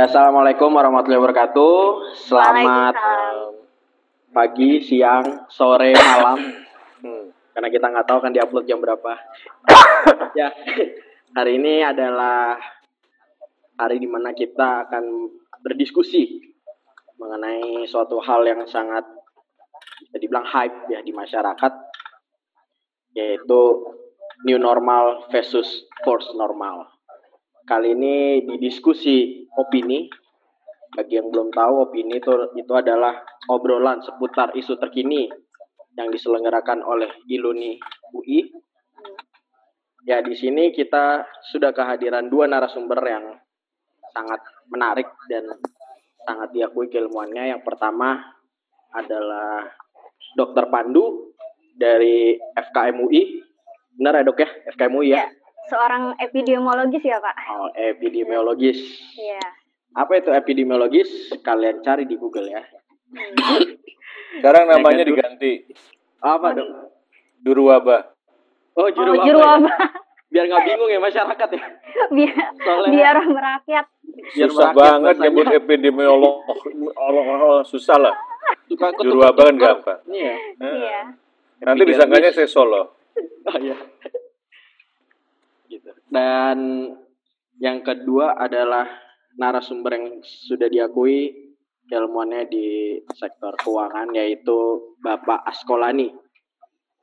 Ya, assalamualaikum warahmatullahi wabarakatuh. Selamat pagi, siang, sore, malam. Hmm. Karena kita nggak tahu kan diupload jam berapa. ya, hari ini adalah hari di mana kita akan berdiskusi mengenai suatu hal yang sangat bisa dibilang hype ya di masyarakat, yaitu new normal versus force normal. Kali ini di diskusi opini. Bagi yang belum tahu, opini itu itu adalah obrolan seputar isu terkini yang diselenggarakan oleh Iluni UI. Ya, di sini kita sudah kehadiran dua narasumber yang sangat menarik dan sangat diakui keilmuannya. Yang pertama adalah Dr. Pandu dari FKM UI. Benar ya dok ya? FKM UI ya? Seorang epidemiologis ya Pak? Oh, epidemiologis. Iya. Apa itu epidemiologis? Kalian cari di Google ya. Sekarang namanya diganti Apa dok? Juru Wabah. Oh, juru, oh, ya? wabah. Biar nggak bingung ya masyarakat ya. biar, Soalnya biar merakyat. biar Susah merakyat banget nyebut epidemiolog. Allah, Allah, susah lah. Suka Juru ketukar- Wabah kan gampang. Iya. Iya. Nanti disangkanya saya solo. Oh iya. Gitu. Dan yang kedua adalah narasumber yang sudah diakui ilmuannya di sektor keuangan yaitu Bapak Askolani.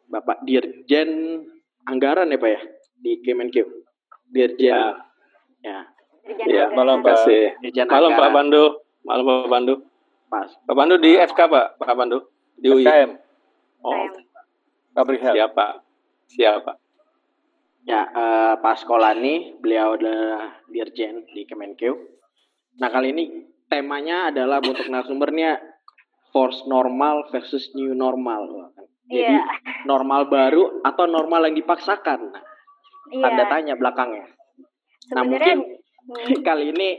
Bapak Dirjen Anggaran ya Pak ya di Kemenkeu. Dirjen ya. Dirjen Ya, malam Pak. Dirjen Malam Pak. Pandu. Malam Pak Pandu. Pas. Pak Pandu di FK Pak, Pak Pandu. Di UI. SKM, Oh, Pabrik siapa? Siapa? Ya, eh, Pak Askolani, beliau adalah Dirjen di Kemenkeu. Nah, kali ini temanya adalah untuk narasumbernya force normal versus new normal. Jadi, Iya. normal baru atau normal yang dipaksakan. Nah, Iya. tanda tanya belakangnya. Nah, Sebenarnya mungkin hmm, kali ini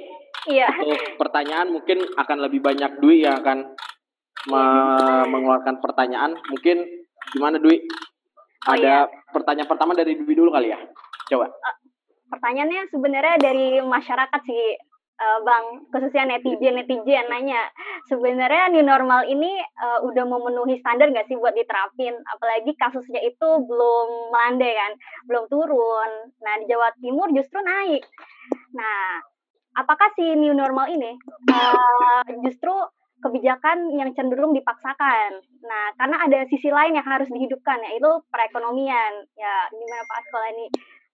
iya. untuk pertanyaan mungkin akan lebih banyak Dwi yang akan me- mengeluarkan pertanyaan. Mungkin gimana Dwi? Oh, Ada pertanyaan pertama dari Dwi dulu kali ya. Coba. Pertanyaannya sebenarnya dari masyarakat sih eh, Bang, khususnya netizen netizen nanya, sebenarnya new normal ini eh, udah memenuhi standar nggak sih buat diterapin? Apalagi kasusnya itu belum melandai kan, belum turun. Nah di Jawa Timur justru naik. Nah, apakah si new normal ini eh, justru kebijakan yang cenderung dipaksakan? Nah, karena ada sisi lain yang harus dihidupkan yaitu perekonomian. Ya, gimana Pak Sekolah ini?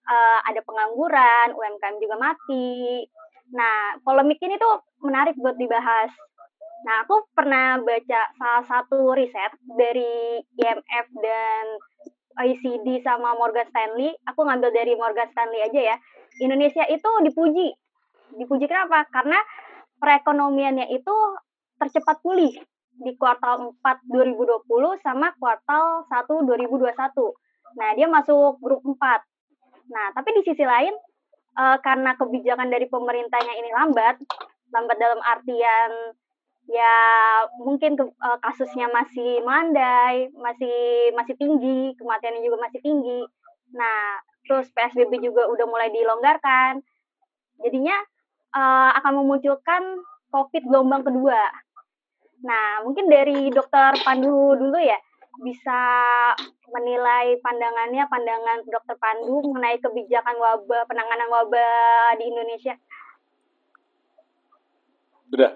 Eh, ada pengangguran, UMKM juga mati. Nah, polemik ini tuh menarik buat dibahas. Nah, aku pernah baca salah satu riset dari IMF dan OECD sama Morgan Stanley. Aku ngambil dari Morgan Stanley aja ya. Indonesia itu dipuji. Dipuji kenapa? Karena perekonomiannya itu tercepat pulih di kuartal 4 2020 sama kuartal 1 2021. Nah, dia masuk grup 4. Nah, tapi di sisi lain eh, karena kebijakan dari pemerintahnya ini lambat, lambat dalam artian ya mungkin ke- eh, kasusnya masih melandai, masih masih tinggi, kematiannya juga masih tinggi. Nah, terus PSBB juga udah mulai dilonggarkan. Jadinya eh, akan memunculkan COVID gelombang kedua. Nah, mungkin dari Dokter Pandu dulu ya bisa menilai pandangannya, pandangan Dokter Pandu mengenai kebijakan wabah, penanganan wabah di Indonesia. Sudah,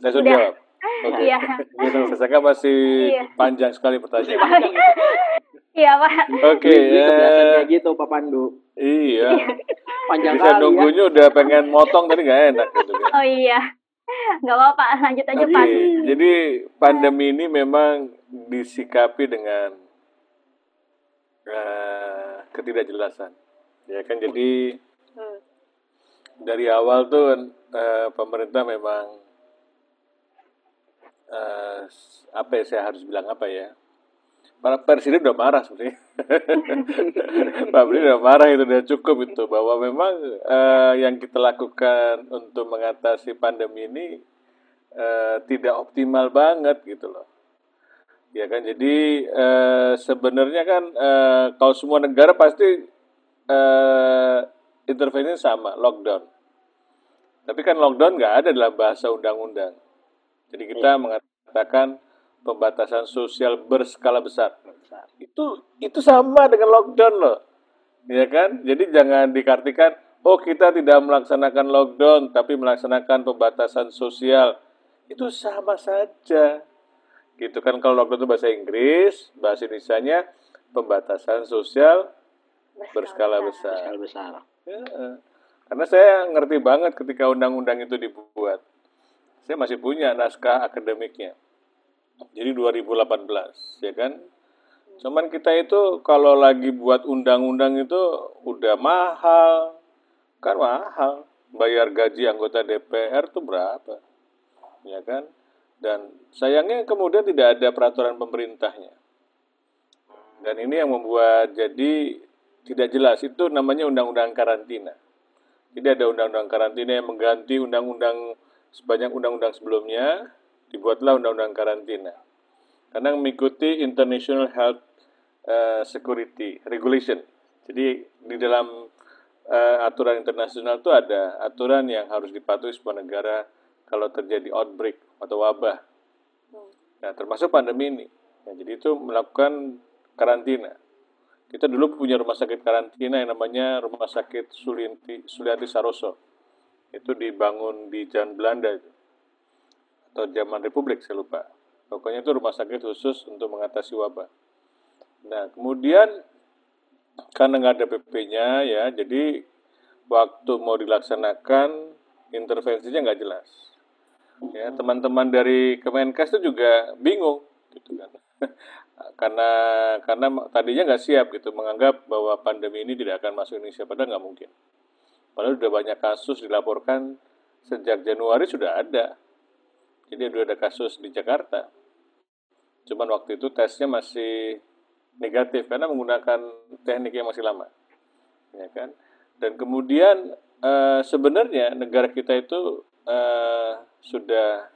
saya sudah Sudah. jawab. Oke. Iya, Gitu, saya sangka masih Iya. panjang sekali pertanyaan. iya Pak. Oke, Dwi ya. kebiasaan kayak gitu Pak Pandu. Iya. Panjang Bisa kali ya. nunggunya udah pengen motong tadi nggak enak gitu kan. Oh iya, nggak apa-apa, lanjut aja Pak. jadi pandemi ini memang disikapi dengan eh, ketidakjelasan. Ya kan jadi Hmm. dari awal tuh eh, pemerintah memang eh, apa ya saya harus bilang apa ya? Para presiden udah marah sebenarnya. Pak Presiden udah marah itu udah cukup itu bahwa memang eh, yang kita lakukan untuk mengatasi pandemi ini eh, tidak optimal banget gitu loh. Ya kan, jadi eh, sebenarnya kan eh, kalau semua negara pasti eh, intervensi sama, lockdown. Tapi kan lockdown nggak ada dalam bahasa undang-undang. Jadi kita mengatakan pembatasan sosial berskala besar. Itu itu sama dengan lockdown loh. Ya kan? Jadi jangan dikartikan oh kita tidak melaksanakan lockdown tapi melaksanakan pembatasan sosial. Itu sama saja. Gitu kan kalau lockdown itu bahasa Inggris, bahasa Indonesia-nya pembatasan sosial berskala besar. Skala besar. Ya, karena saya ngerti banget ketika undang-undang itu dibuat. Saya masih punya naskah akademiknya. Jadi 2018, ya kan? Cuman kita itu kalau lagi buat undang-undang itu udah mahal. Kan mahal. Bayar gaji anggota DPR tuh berapa? Ya kan? Dan sayangnya kemudian tidak ada peraturan pemerintahnya. Dan ini yang membuat jadi tidak jelas. Itu namanya undang-undang karantina. Jadi ada undang-undang karantina yang mengganti undang-undang sebanyak undang-undang sebelumnya, dibuatlah undang-undang karantina. Karena mengikuti International Health uh, Security Regulation. Jadi di dalam uh, aturan internasional itu ada aturan yang harus dipatuhi sebuah negara kalau terjadi outbreak atau wabah. Nah, termasuk pandemi ini. Nah, jadi itu melakukan karantina. Kita dulu punya rumah sakit karantina yang namanya Rumah Sakit Sulianti, Saroso. Itu dibangun di zaman Belanda itu. Atau zaman Republik, saya lupa. Pokoknya itu rumah sakit khusus untuk mengatasi wabah. Nah, kemudian karena nggak ada PP-nya ya, jadi waktu mau dilaksanakan intervensinya nggak jelas. Ya, teman-teman dari Kemenkes itu juga bingung, gitu kan. karena karena tadinya nggak siap gitu menganggap bahwa pandemi ini tidak akan masuk Indonesia padahal nggak mungkin padahal sudah banyak kasus dilaporkan sejak Januari sudah ada jadi sudah ada kasus di Jakarta. Cuman waktu itu tesnya masih negatif karena menggunakan teknik yang masih lama. Ya kan? Dan kemudian eh, sebenarnya negara kita itu eh, sudah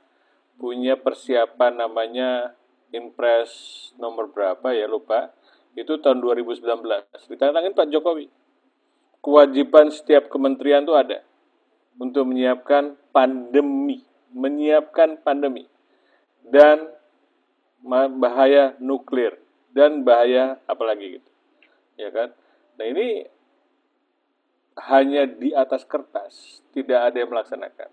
punya persiapan namanya Impres nomor berapa ya lupa. Itu tahun 2019 ditandatangani Pak Jokowi. Kewajiban setiap kementerian itu ada untuk menyiapkan pandemi menyiapkan pandemi dan bahaya nuklir dan bahaya apalagi gitu ya kan nah ini hanya di atas kertas tidak ada yang melaksanakan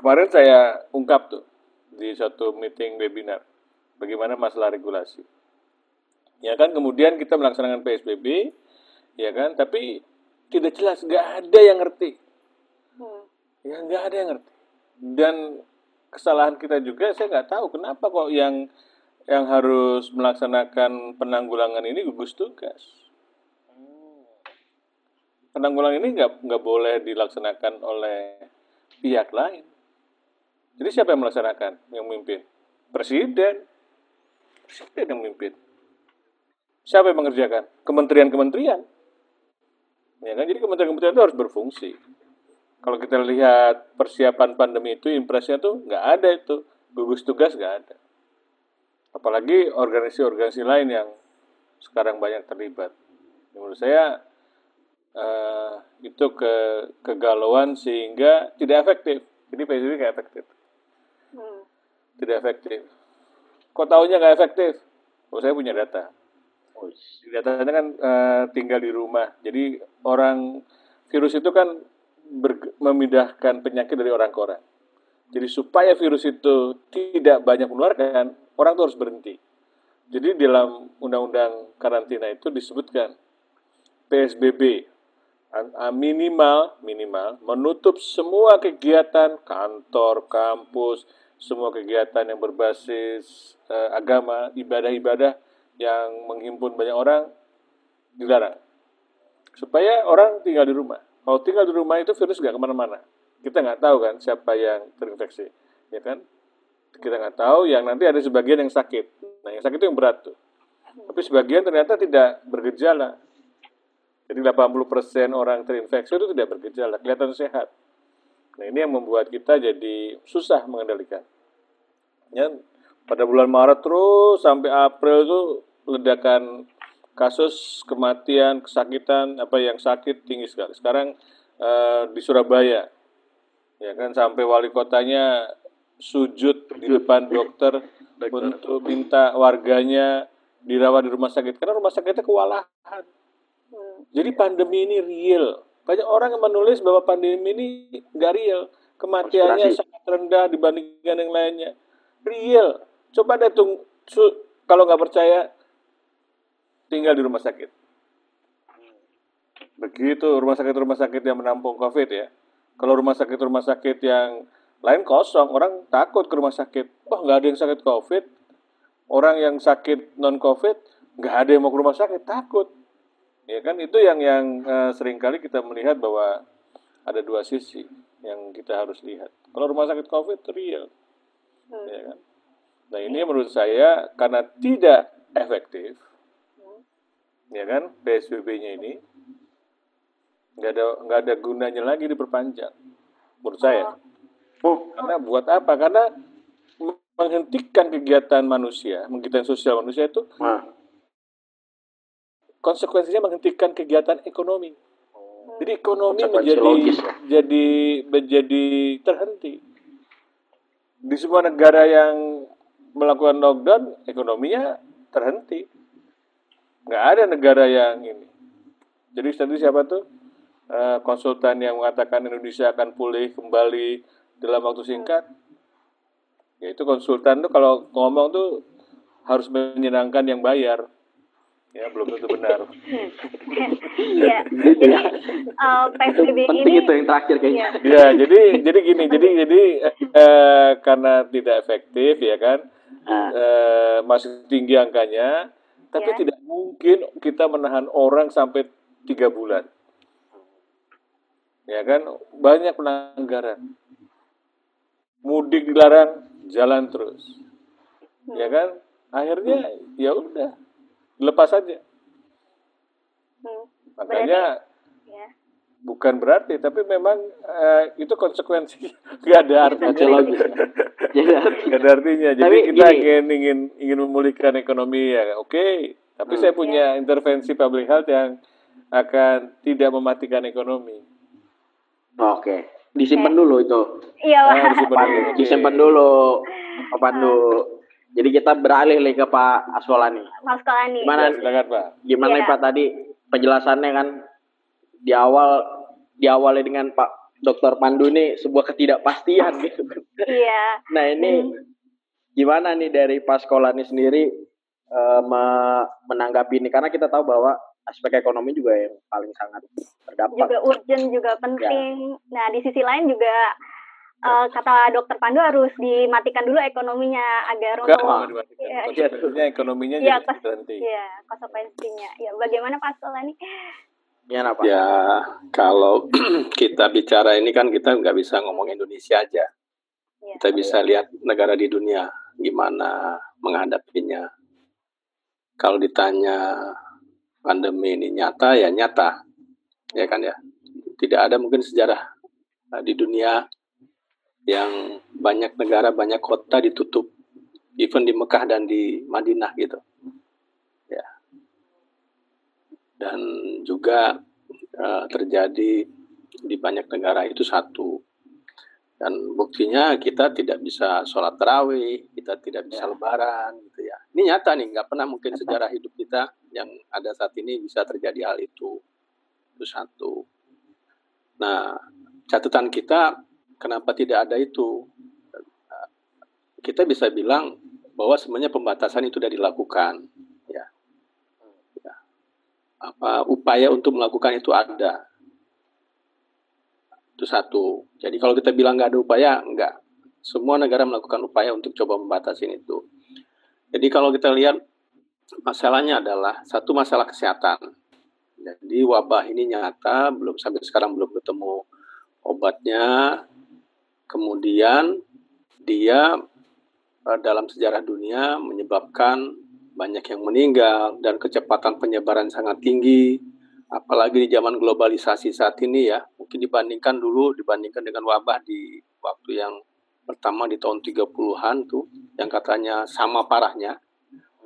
kemarin saya ungkap tuh di satu meeting webinar bagaimana masalah regulasi. Ya kan kemudian kita melaksanakan PSBB, ya kan, tapi tidak jelas, nggak ada yang ngerti. Hmm. Ya nggak ada yang ngerti. Dan kesalahan kita juga, saya nggak tahu kenapa kok yang yang harus melaksanakan penanggulangan ini gugus tugas. Penanggulangan ini nggak nggak boleh dilaksanakan oleh pihak lain. Jadi siapa yang melaksanakan, yang memimpin? Presiden. Presiden yang memimpin. Siapa yang mengerjakan? Kementerian-kementerian. Ya kan? Jadi kementerian-kementerian itu harus berfungsi. Kalau kita lihat persiapan pandemi itu, impresnya tuh nggak ada itu. Gugus tugas nggak ada. Apalagi organisasi-organisasi lain yang sekarang banyak terlibat. Menurut saya uh, itu ke kegalauan sehingga tidak efektif. Jadi PSBB nggak efektif. Hmm. Tidak efektif. Kok tahunya nggak efektif? Oh, saya punya data. Oh, datanya kan uh, tinggal di rumah. Jadi orang virus itu kan memindahkan penyakit dari orang ke orang. Jadi supaya virus itu tidak banyak menularkan, orang itu harus berhenti. Jadi dalam undang-undang karantina itu disebutkan PSBB minimal minimal menutup semua kegiatan kantor, kampus, semua kegiatan yang berbasis uh, agama, ibadah-ibadah yang menghimpun banyak orang dilarang. Supaya orang tinggal di rumah. Kalau tinggal di rumah itu virus nggak ke mana-mana. Kita nggak tahu kan siapa yang terinfeksi, ya kan? Kita nggak tahu. Yang nanti ada sebagian yang sakit. Nah, yang sakit itu yang berat tuh. Tapi sebagian ternyata tidak bergejala. Jadi 80% orang terinfeksi itu tidak bergejala, kelihatan sehat. Nah ini yang membuat kita jadi susah mengendalikan. Ya, pada bulan Maret terus sampai April itu ledakan kasus kematian, kesakitan, apa yang sakit tinggi sekali. Sekarang eh, di Surabaya. Ya kan sampai wali kotanya sujud di depan dokter untuk minta warganya dirawat di rumah sakit karena rumah sakitnya kewalahan. Jadi pandemi ini real. Banyak orang yang menulis bahwa pandemi ini nggak real. Kematiannya Konspirasi. sangat rendah dibandingkan yang lainnya. Real. Coba deh tung, su- kalau nggak percaya, tinggal di rumah sakit. Begitu rumah sakit-rumah sakit yang menampung COVID ya. Kalau rumah sakit-rumah sakit yang lain kosong, orang takut ke rumah sakit. Wah nggak ada yang sakit COVID. Orang yang sakit non COVID nggak ada yang mau ke rumah sakit, takut. Ya kan itu yang yang eh, sering kali kita melihat bahwa ada dua sisi yang kita harus lihat. Kalau rumah sakit COVID real, Hmm. ya kan. Nah ini menurut saya karena tidak efektif, ya kan PSBB-nya ini nggak ada nggak ada gunanya lagi diperpanjang, menurut saya. Oh, Karena buat apa? Karena menghentikan kegiatan manusia, menghentikan sosial manusia itu nah. konsekuensinya menghentikan kegiatan ekonomi. Jadi ekonomi menjadi logis ya. jadi menjadi terhenti. Di semua negara yang melakukan lockdown, ekonominya terhenti. Nggak ada negara yang ini. Jadi tadi siapa tuh Eh, konsultan yang mengatakan Indonesia akan pulih kembali dalam waktu singkat? Ya itu konsultan tuh kalau ngomong tuh harus menyenangkan yang bayar. Ya belum tentu benar. Iya. Jadi eh, PSBB penting ini itu yang terakhir kayaknya. Iya. Ya, jadi jadi gini, jadi jadi eh, karena tidak efektif ya kan, Nah, eh, masih tinggi angkanya, tapi Ya. tidak mungkin kita menahan orang sampai tiga bulan, ya kan, banyak pelanggaran, mudik dilarang, jalan terus, ya kan, akhirnya ya udah, lepas saja, Hmm. makanya Ya. bukan berarti, tapi memang eh, itu konsekuensi, nggak ada artinya. Gak ada artinya. Jadi Tapi kita gini. ingin ingin ingin memulihkan ekonomi ya, oke. Tapi saya punya intervensi public health yang akan tidak mematikan ekonomi. Oke, disimpan dulu itu. Iya, Ah, Pak. disimpan dulu. Disimpan dulu, Pak Pandu. Jadi kita beralih nih ke Pak Aswalani. Mas Kolani. Gimana? Ya, silakan Pak. Gimana Iya. nih Pak tadi penjelasannya kan di awal diawali dengan Pak Dokter Pandu ini sebuah ketidakpastian gitu. Iya. Nah ini gimana nih dari Pak Sekolani sendiri eh, me- menanggapi ini karena kita tahu bahwa aspek ekonomi juga yang paling sangat terdampak. juga urgent juga penting. Nah di sisi lain juga eh, kata dokter Pandu harus dimatikan dulu ekonominya agar Enggak, untuk. Iya. Konsekuensinya ekonominya Iya, jadi kos- berhenti. ya konsekuensinya. Ya bagaimana Pak Solani? Gimana Pak? Ya, kalau kita bicara ini kan kita nggak bisa ngomong Indonesia aja. Ya. Kita bisa lihat negara di dunia gimana menghadapinya. Kalau ditanya pandemi ini nyata ya nyata, ya kan ya. Tidak ada mungkin sejarah eh, di dunia yang banyak negara, banyak kota ditutup, even di Mekah dan di Madinah gitu. Ya. Dan juga eh, terjadi di banyak negara itu satu. Dan buktinya kita tidak bisa sholat tarawih, kita tidak bisa lebaran, gitu ya. Ini nyata nih, nggak pernah mungkin sejarah hidup kita yang ada saat ini bisa terjadi hal itu. Itu satu. Nah, catatan kita kenapa tidak ada itu? Kita bisa bilang bahwa sebenarnya pembatasan itu sudah dilakukan, ya. Ya. Apa upaya untuk melakukan itu ada, itu satu. Jadi kalau kita bilang nggak ada upaya, enggak. Semua negara melakukan upaya untuk coba membatasi itu. Jadi kalau kita lihat masalahnya adalah satu masalah kesehatan. Jadi wabah ini nyata, belum sampai sekarang belum ketemu obatnya. Kemudian dia eh, dalam sejarah dunia menyebabkan banyak yang meninggal dan kecepatan penyebaran sangat tinggi apalagi di zaman globalisasi saat ini ya, mungkin dibandingkan dulu, dibandingkan dengan wabah di waktu yang pertama di tahun 30-an tuh, yang katanya sama parahnya.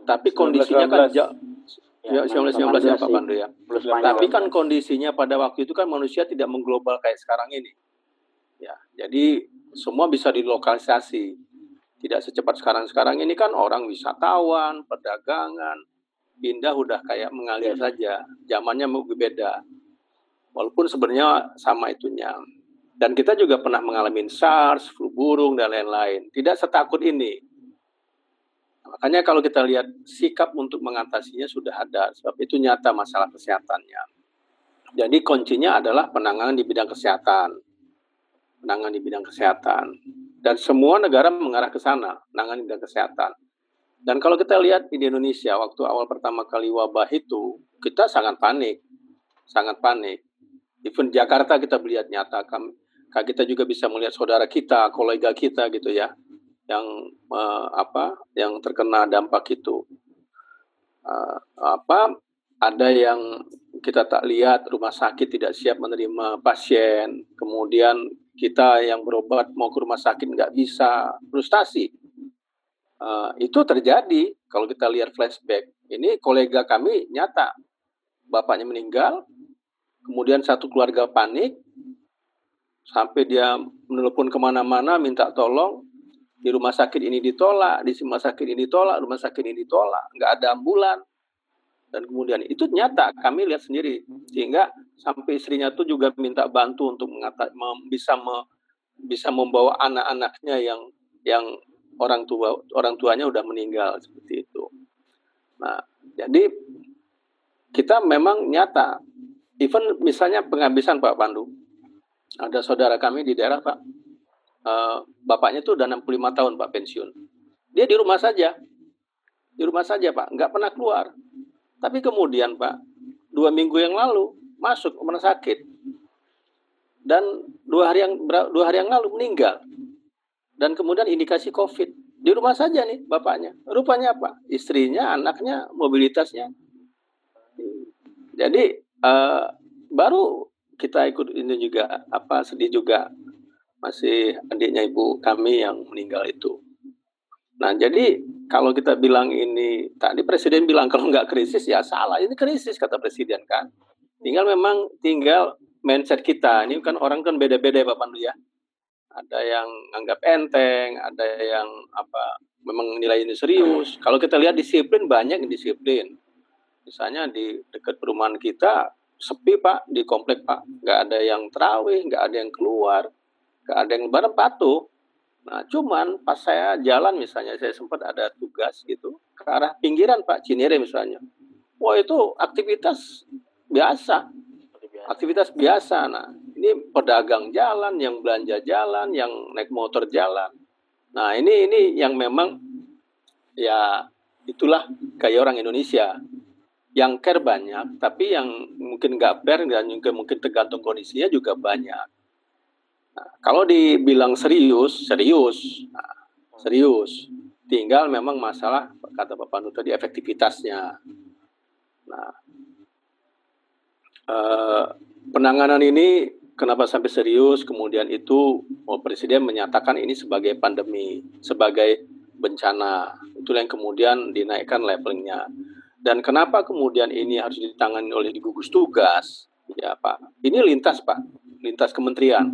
Tapi kondisinya 1919. kan jauh, Ya, 1919 ya Pak. Pandu ya. Tapi kan kondisinya pada waktu itu kan manusia tidak mengglobal kayak sekarang ini. Ya, jadi semua bisa dilokalisasi. Tidak secepat sekarang-sekarang ini kan orang wisatawan, perdagangan, pindah udah kayak mengalir saja. Zamannya mau beda. Walaupun sebenarnya sama itunya. Dan kita juga pernah mengalami SARS, flu burung dan lain-lain. Tidak setakut ini. Makanya kalau kita lihat sikap untuk mengatasinya sudah ada, sebab itu nyata masalah kesehatannya. Jadi kuncinya adalah penanganan di bidang kesehatan. Penanganan di bidang kesehatan. Dan semua negara mengarah ke sana, penanganan di bidang kesehatan. Dan kalau kita lihat di Indonesia, waktu awal pertama kali wabah itu, kita sangat panik. Sangat panik. Even Jakarta kita melihat nyata, kami, kita juga bisa melihat saudara kita, kolega kita gitu ya, yang uh, apa yang terkena dampak itu. Uh, apa ada yang kita tak lihat rumah sakit tidak siap menerima pasien. Kemudian kita yang berobat mau ke rumah sakit nggak bisa. Frustasi uh, itu terjadi. Kalau kita lihat flashback ini kolega kami nyata. Bapaknya meninggal kemudian satu keluarga panik sampai dia menelpon ke mana-mana minta tolong. Di rumah sakit ini ditolak, di rumah sakit ini ditolak, rumah sakit ini ditolak, nggak ada ambulan. Dan kemudian itu nyata kami lihat sendiri. Sehingga sampai istrinya tuh juga minta bantu untuk mengata, bisa me, bisa membawa anak-anaknya yang yang orang tua orang tuanya udah meninggal seperti itu. Nah, jadi kita memang nyata even misalnya penghabisan Pak Pandu. Ada saudara kami di daerah Pak Uh, bapaknya tuh udah 65 tahun Pak pensiun. Dia di rumah saja. Di rumah saja Pak, nggak pernah keluar. Tapi kemudian Pak, dua minggu yang lalu masuk rumah sakit. Dan dua hari yang dua hari yang lalu meninggal. Dan kemudian indikasi COVID. Di rumah saja nih bapaknya. Rupanya apa? Istrinya, anaknya, mobilitasnya. Jadi uh, baru kita ikut ini juga apa sedih juga masih adiknya ibu kami yang meninggal itu. Nah, jadi kalau kita bilang ini tadi presiden bilang kalau nggak krisis ya salah. Ini krisis kata presiden kan. Tinggal memang tinggal mindset kita. Ini kan orang kan beda-beda ya Pak Pandu ya. Ada yang anggap enteng, ada yang apa memang nilai ini serius. Kalau kita lihat disiplin banyak disiplin. Misalnya di dekat perumahan kita sepi Pak di komplek Pak, nggak ada yang terawih, nggak ada yang keluar gak ada yang bareng patuh. Nah, cuman pas saya jalan misalnya, saya sempat ada tugas gitu, ke arah pinggiran Pak Cinere misalnya. Wah itu aktivitas biasa, aktivitas biasa. Nah, ini pedagang jalan, yang belanja jalan, yang naik motor jalan. Nah, ini ini yang memang ya itulah kayak orang Indonesia yang care banyak, tapi yang mungkin nggak care dan juga mungkin tergantung kondisinya juga banyak. Nah, kalau dibilang serius, serius, nah, serius. Tinggal memang masalah kata Pak Pandu tadi efektivitasnya. Nah, eh, penanganan ini kenapa sampai serius? Kemudian itu oh, Presiden menyatakan ini sebagai pandemi, sebagai bencana. Itulah yang kemudian dinaikkan levelnya. Dan kenapa kemudian ini harus ditangani oleh gugus tugas? Ya Pak, ini lintas Pak, lintas kementerian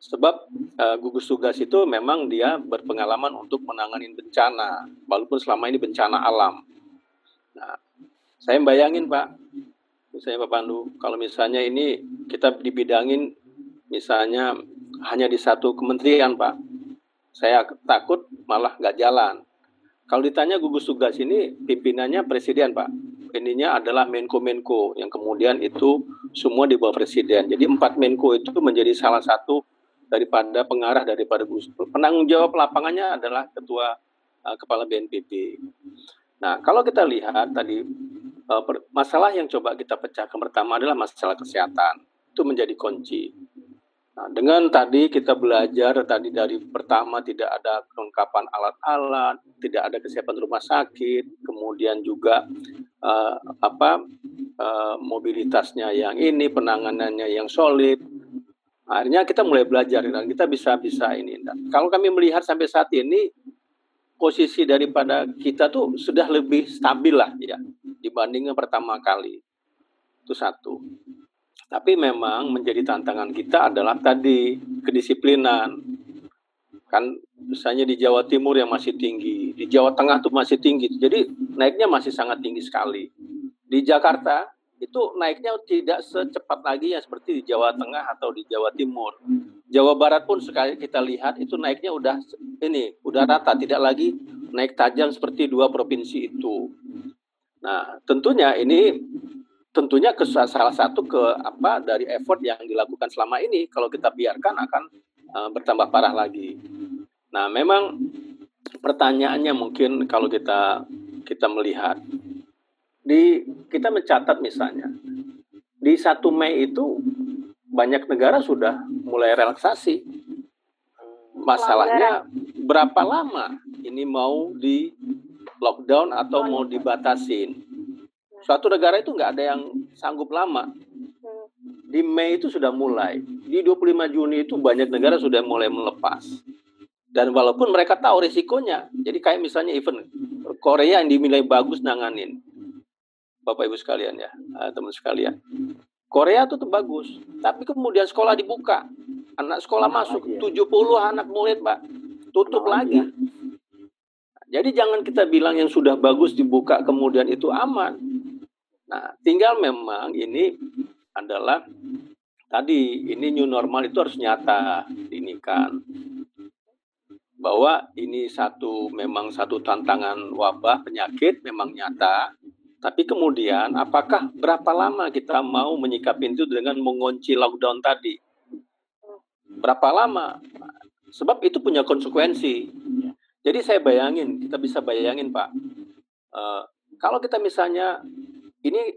Sebab uh, gugus tugas itu memang dia berpengalaman untuk menangani bencana, walaupun selama ini bencana alam. Nah, saya bayangin Pak, misalnya Pak Pandu, kalau misalnya ini kita dibidangin misalnya hanya di satu kementerian Pak, saya takut malah nggak jalan. Kalau ditanya gugus tugas ini pimpinannya presiden Pak, ininya adalah Menko-Menko yang kemudian itu semua di bawah presiden. Jadi empat Menko itu menjadi salah satu daripada pengarah daripada Gus Penanggung jawab lapangannya adalah ketua uh, kepala BNPB. Nah, kalau kita lihat tadi per, masalah yang coba kita pecahkan pertama adalah masalah kesehatan. Itu menjadi kunci. Nah, dengan tadi kita belajar tadi dari pertama tidak ada kelengkapan alat-alat, tidak ada kesiapan rumah sakit, kemudian juga uh, apa uh, mobilitasnya yang ini, penanganannya yang solid, Akhirnya kita mulai belajar dan kita bisa bisa ini. Dan kalau kami melihat sampai saat ini posisi daripada kita tuh sudah lebih stabil lah ya dibandingkan pertama kali. Itu satu. Tapi memang menjadi tantangan kita adalah tadi kedisiplinan. Kan misalnya di Jawa Timur yang masih tinggi, di Jawa Tengah tuh masih tinggi. Jadi naiknya masih sangat tinggi sekali. Di Jakarta itu naiknya tidak secepat lagi yang seperti di Jawa Tengah atau di Jawa Timur. Jawa Barat pun sekali kita lihat itu naiknya udah ini udah rata, tidak lagi naik tajam seperti dua provinsi itu. Nah, tentunya ini tentunya ke salah satu ke apa dari effort yang dilakukan selama ini kalau kita biarkan akan uh, bertambah parah lagi. Nah, memang pertanyaannya mungkin kalau kita kita melihat di kita mencatat misalnya di 1 Mei itu banyak negara sudah mulai relaksasi. Masalahnya berapa lama ini mau di lockdown atau mau dibatasin? Suatu negara itu nggak ada yang sanggup lama. Di Mei itu sudah mulai. Di 25 Juni itu banyak negara sudah mulai melepas. Dan walaupun mereka tahu risikonya, jadi kayak misalnya event Korea yang dinilai bagus nanganin, Bapak Ibu sekalian ya, eh, teman sekalian. Korea tuh bagus, tapi kemudian sekolah dibuka, anak sekolah Kenapa masuk, ya? 70 anak murid Pak, tutup Kenapa lagi. Ya? Jadi jangan kita bilang yang sudah bagus dibuka kemudian itu aman. Nah, tinggal memang ini adalah tadi ini new normal itu harus nyata ini kan bahwa ini satu memang satu tantangan wabah penyakit memang nyata tapi kemudian apakah berapa lama kita mau menyikapi itu dengan mengunci lockdown tadi? Berapa lama? Sebab itu punya konsekuensi. Jadi saya bayangin, kita bisa bayangin Pak, uh, kalau kita misalnya ini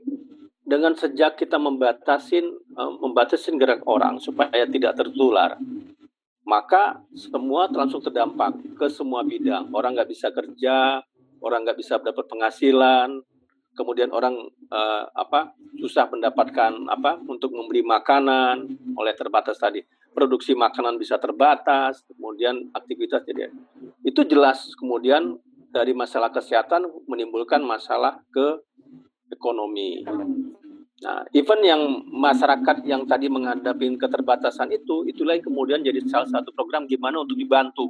dengan sejak kita membatasin uh, membatasin gerak orang supaya tidak tertular, maka semua langsung terdampak ke semua bidang. Orang nggak bisa kerja, orang nggak bisa dapat penghasilan, kemudian orang uh, apa susah mendapatkan apa untuk membeli makanan oleh terbatas tadi. Produksi makanan bisa terbatas kemudian aktivitas jadi itu jelas kemudian dari masalah kesehatan menimbulkan masalah ke ekonomi. Nah event yang masyarakat yang tadi menghadapi keterbatasan itu itulah yang kemudian jadi salah satu program gimana untuk dibantu.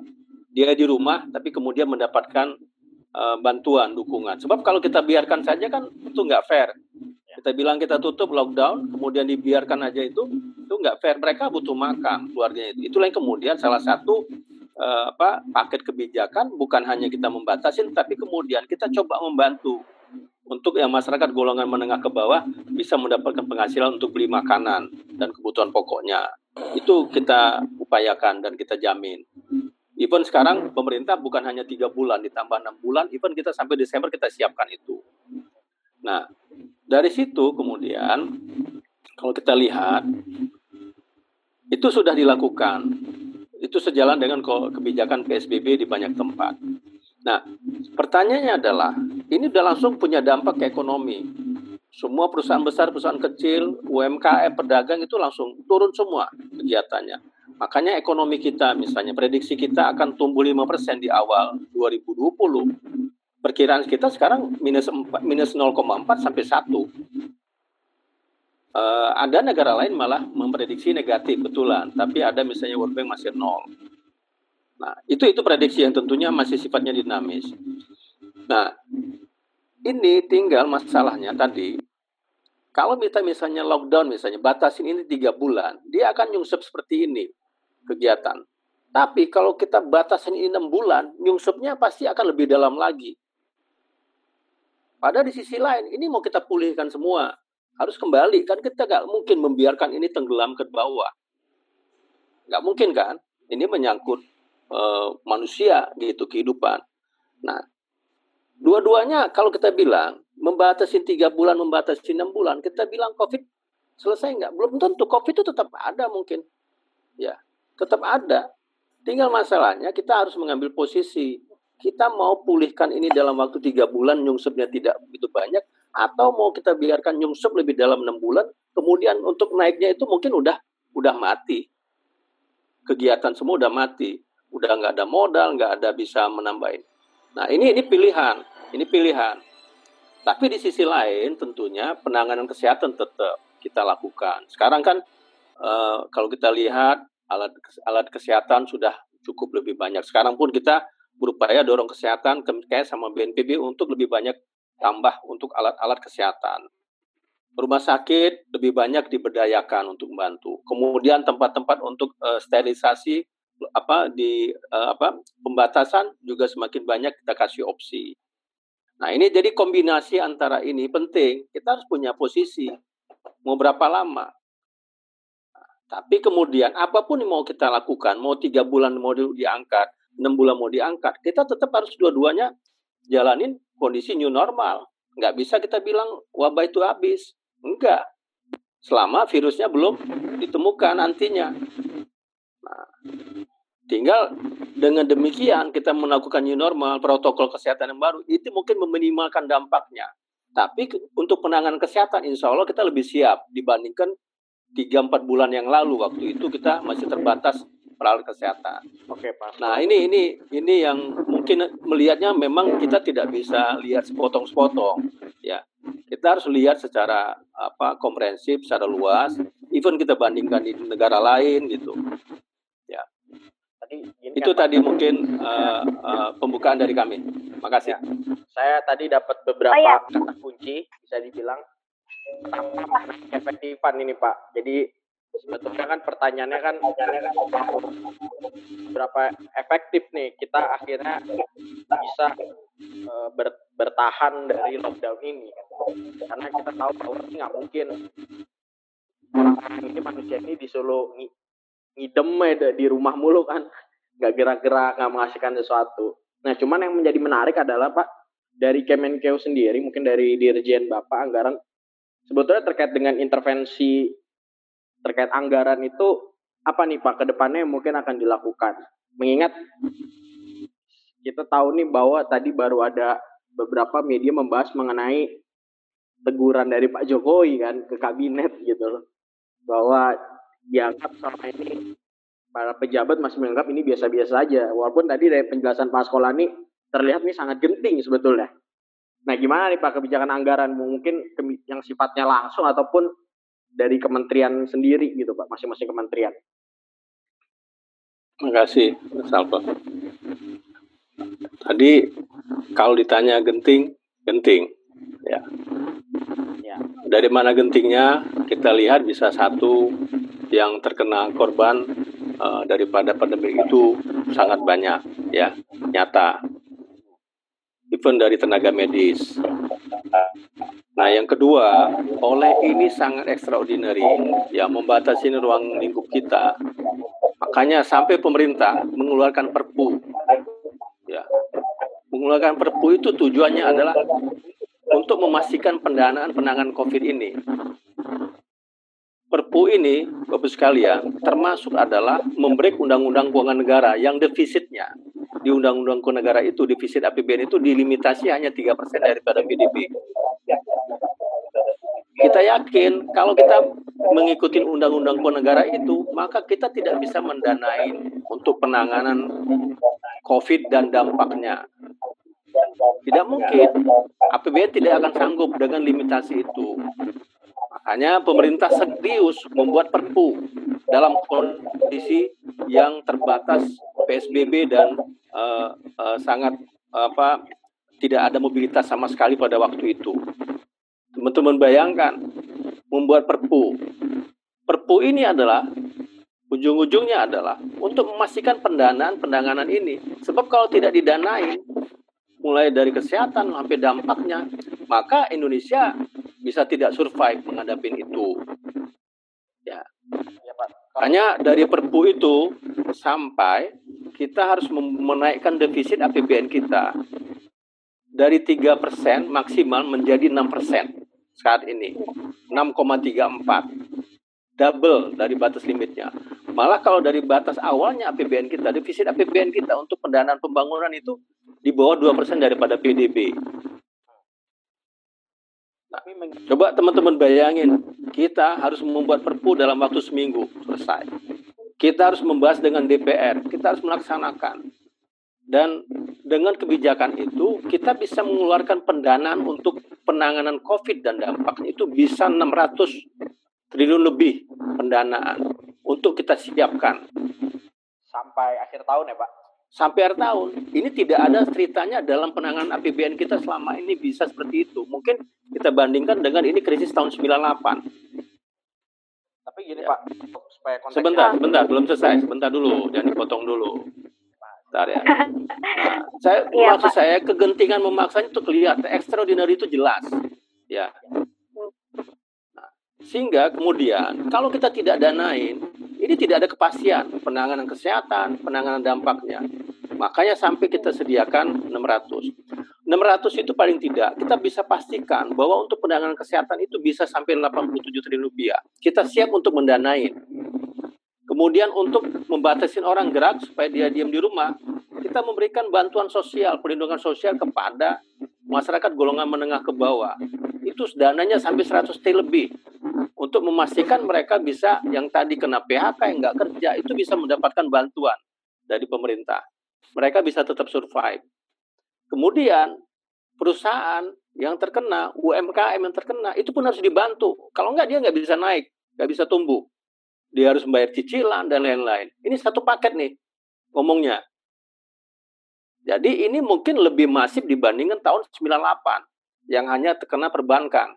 Dia di rumah tapi kemudian mendapatkan uh, bantuan, dukungan. Sebab kalau kita biarkan saja kan itu nggak fair. Kita bilang kita tutup lockdown, kemudian dibiarkan aja itu, itu nggak fair. Mereka butuh makan, keluarganya itu. Itulah yang kemudian salah satu uh, apa paket kebijakan bukan hanya kita membatasin, tapi kemudian kita coba membantu untuk yang masyarakat golongan menengah ke bawah bisa mendapatkan penghasilan untuk beli makanan dan kebutuhan pokoknya. Itu kita upayakan dan kita jamin. Even sekarang pemerintah bukan hanya tiga bulan ditambah enam bulan, even kita sampai Desember kita siapkan itu. Nah, dari situ kemudian kalau kita lihat itu sudah dilakukan. Itu sejalan dengan kebijakan PSBB di banyak tempat. Nah, pertanyaannya adalah ini sudah langsung punya dampak ke ekonomi. Semua perusahaan besar, perusahaan kecil, UMKM, pedagang itu langsung turun semua kegiatannya. Makanya ekonomi kita misalnya prediksi kita akan tumbuh 5% di awal 2020. Perkiraan kita sekarang minus 4, minus 0,4 sampai 1. Uh, eh, ada negara lain malah memprediksi negatif betulan, tapi ada misalnya World Bank masih nol. Nah, itu itu prediksi yang tentunya masih sifatnya dinamis. Nah, ini tinggal masalahnya tadi kalau kita misalnya lockdown misalnya batasin ini tiga bulan, dia akan nyungsep seperti ini kegiatan. Tapi kalau kita batasin ini enam bulan, nyungsupnya pasti akan lebih dalam lagi. Pada di sisi lain, ini mau kita pulihkan semua. Harus kembali, kan kita nggak mungkin membiarkan ini tenggelam ke bawah. Nggak mungkin kan? Ini menyangkut uh, manusia gitu, kehidupan. Nah, dua-duanya kalau kita bilang, membatasi tiga bulan, membatasi enam bulan, kita bilang COVID selesai nggak? Belum tentu. COVID itu tetap ada mungkin. Ya, tetap ada. Tinggal masalahnya kita harus mengambil posisi. Kita mau pulihkan ini dalam waktu tiga bulan, nyungsepnya tidak begitu banyak, atau mau kita biarkan nyungsep lebih dalam enam bulan, kemudian untuk naiknya itu mungkin udah udah mati. Kegiatan semua udah mati, udah nggak ada modal, nggak ada bisa menambahin. Nah, ini ini pilihan, ini pilihan. Tapi di sisi lain tentunya penanganan kesehatan tetap kita lakukan. Sekarang kan uh, kalau kita lihat alat alat kesehatan sudah cukup lebih banyak. Sekarang pun kita berupaya dorong kesehatan kayak sama BNPB untuk lebih banyak tambah untuk alat-alat kesehatan. Rumah sakit lebih banyak diberdayakan untuk membantu. Kemudian tempat-tempat untuk uh, sterilisasi apa di uh, apa pembatasan juga semakin banyak kita kasih opsi. Nah, ini jadi kombinasi antara ini penting. Kita harus punya posisi mau berapa lama. Tapi kemudian apa pun yang mau kita lakukan, mau tiga bulan mau diangkat, enam bulan mau diangkat, kita tetap harus dua-duanya jalanin kondisi new normal. Nggak bisa kita bilang wabah itu habis. Enggak. Selama virusnya belum ditemukan nantinya. Nah, Tinggal dengan demikian kita melakukan new normal, protokol kesehatan yang baru, itu mungkin meminimalkan dampaknya. Tapi untuk penanganan kesehatan, insya Allah kita lebih siap dibandingkan 3-4 bulan yang lalu. Waktu itu kita masih terbatas perawat kesehatan. Oke, Pak. Nah, ini ini ini yang mungkin melihatnya memang kita tidak bisa lihat sepotong-sepotong, ya. Kita harus lihat secara apa komprehensif, secara luas. Even kita bandingkan di negara lain gitu tadi itu kan, tadi mungkin uh, uh, pembukaan dari kami. Makasih. Ya. Saya tadi dapat beberapa oh, ya. kata kunci bisa dibilang tanpa efektifan ini Pak. Jadi sebetulnya kan pertanyaannya kan berapa efektif nih kita akhirnya bisa uh, ber, bertahan dari lockdown ini. Karena kita tahu bahwa ini nggak mungkin. Orang-orang ini manusia ini disuruh ngidem ya di rumah mulu kan. Nggak gerak-gerak nggak menghasilkan sesuatu. Nah cuman yang menjadi menarik adalah pak dari Kemenkeu sendiri mungkin dari Dirjen Bapak anggaran sebetulnya terkait dengan intervensi terkait anggaran itu apa nih Pak ke depannya mungkin akan dilakukan mengingat kita tahu nih bahwa tadi baru ada beberapa media membahas mengenai teguran dari Pak Jokowi kan ke kabinet gitu loh bahwa dianggap selama ini para pejabat masih menganggap ini biasa-biasa saja. Walaupun tadi dari penjelasan Pak Sekolani terlihat ini sangat genting sebetulnya. Nah, gimana nih Pak kebijakan anggaran mungkin yang sifatnya langsung ataupun dari kementerian sendiri gitu Pak, masing-masing kementerian. Terima kasih, Mas Alfa. Tadi kalau ditanya genting, genting, ya. ya. Dari mana gentingnya? Kita lihat bisa satu yang terkena korban uh, daripada pandemi itu sangat banyak ya nyata even dari tenaga medis. Nah yang kedua oleh ini sangat extraordinary ya membatasi ruang lingkup kita. Makanya sampai pemerintah mengeluarkan perpu. Ya. Mengeluarkan perpu itu tujuannya adalah untuk memastikan pendanaan penanganan COVID ini. Perpu ini, Bapak sekalian, termasuk adalah membreak Undang-Undang Keuangan Negara yang defisitnya di Undang-Undang Keuangan Negara itu defisit APBN itu dilimitasi hanya 3% daripada PDB. Kita yakin kalau kita mengikuti Undang-Undang Keuangan Negara itu, maka kita tidak bisa mendanai untuk penanganan COVID dan dampaknya. Tidak mungkin. APBN tidak akan sanggup dengan limitasi itu. Hanya pemerintah serius membuat perpu dalam kondisi yang terbatas PSBB dan uh, uh, sangat apa tidak ada mobilitas sama sekali pada waktu itu. Teman-teman bayangkan membuat perpu. Perpu ini adalah ujung-ujungnya adalah untuk memastikan pendanaan pendanganan ini. Sebab kalau tidak didanai, mulai dari kesehatan sampai dampaknya, maka Indonesia bisa tidak survive menghadapi itu. Ya. ya. Hanya dari Perpu itu sampai kita harus menaikkan defisit APBN kita dari 3% maksimal menjadi 6% saat ini. 6,34. Double dari batas limitnya. Malah kalau dari batas awalnya APBN kita, defisit APBN kita untuk pendanaan pembangunan itu di bawah 2% daripada PDB. Coba teman-teman bayangin, kita harus membuat perpu dalam waktu seminggu selesai. Kita harus membahas dengan DPR, kita harus melaksanakan. Dan dengan kebijakan itu kita bisa mengeluarkan pendanaan untuk penanganan COVID dan dampaknya itu bisa 600 triliun lebih pendanaan untuk kita siapkan Sampai akhir tahun ya Pak? Sampai akhir tahun. Ini tidak ada ceritanya dalam penanganan APBN kita selama ini bisa seperti itu. Mungkin kita bandingkan dengan ini krisis tahun 98. Tapi gini Ya. Pak, supaya konteksnya Sebentar, sebentar, belum selesai. Sebentar dulu, jangan dipotong dulu. Bentar ya. Nah, saya Iya, maksud Pak. saya kegentingan memaksanya itu kelihatan, extraordinary itu jelas. Ya. Sehingga kemudian kalau kita tidak danain, ini tidak ada kepastian penanganan kesehatan, penanganan dampaknya. Makanya sampai kita sediakan 600. 600 itu paling tidak kita bisa pastikan bahwa untuk penanganan kesehatan itu bisa sampai 87 triliun rupiah. Kita siap untuk mendanain. Kemudian untuk membatasi orang gerak supaya dia diam di rumah, kita memberikan bantuan sosial, perlindungan sosial kepada masyarakat golongan menengah ke bawah. Itu dananya sampai 100 T lebih untuk memastikan mereka bisa yang tadi kena PHK yang nggak kerja itu bisa mendapatkan bantuan dari pemerintah. Mereka bisa tetap survive. Kemudian perusahaan yang terkena, UMKM yang terkena, itu pun harus dibantu. Kalau nggak dia nggak bisa naik, nggak bisa tumbuh. Dia harus membayar cicilan dan lain-lain. Ini satu paket nih ngomongnya. Jadi ini mungkin lebih masif dibandingkan tahun 98 yang hanya terkena perbankan.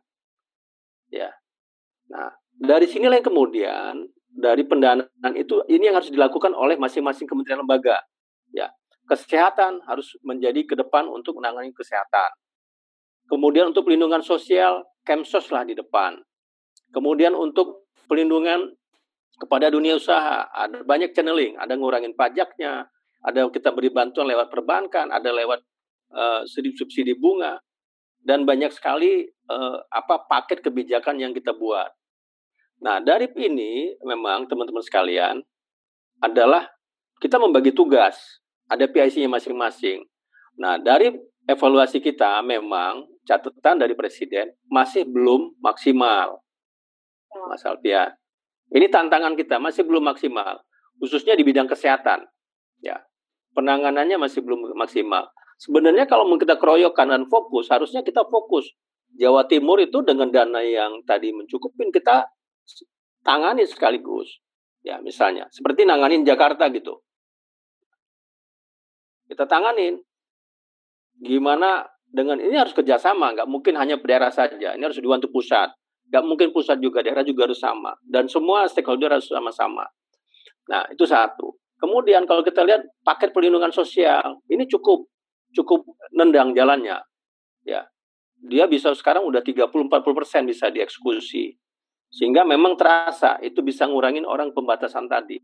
Ya. Nah, dari sinilah yang kemudian dari pendanaan itu ini yang harus dilakukan oleh masing-masing kementerian lembaga. Ya. Kesehatan harus menjadi ke depan untuk menangani kesehatan. Kemudian untuk pelindungan sosial, Kemsos lah di depan. Kemudian untuk pelindungan kepada dunia usaha, ada banyak channeling, ada ngurangin pajaknya, ada kita beri bantuan lewat perbankan, ada lewat uh, subsidi bunga, dan banyak sekali uh, apa paket kebijakan yang kita buat. Nah dari ini memang teman-teman sekalian adalah kita membagi tugas, ada PIC-nya masing-masing. Nah dari evaluasi kita memang catatan dari presiden masih belum maksimal, Mas Alfian. Ini tantangan kita masih belum maksimal, khususnya di bidang kesehatan. Ya, penanganannya masih belum maksimal. Sebenarnya kalau kita keroyokan dan fokus, harusnya kita fokus. Jawa Timur itu dengan dana yang tadi mencukupin kita tangani sekaligus. Ya, misalnya seperti nanganin Jakarta gitu. Kita tanganin. Gimana dengan ini harus kerjasama, nggak mungkin hanya daerah saja. Ini harus dibantu pusat. Nggak mungkin pusat juga, daerah juga harus sama. Dan semua stakeholder harus sama-sama. Nah, itu satu. Kemudian kalau kita lihat paket perlindungan sosial, ini cukup cukup nendang jalannya. Ya. Dia bisa sekarang udah 30-40 persen bisa dieksekusi. Sehingga memang terasa itu bisa ngurangin orang pembatasan tadi.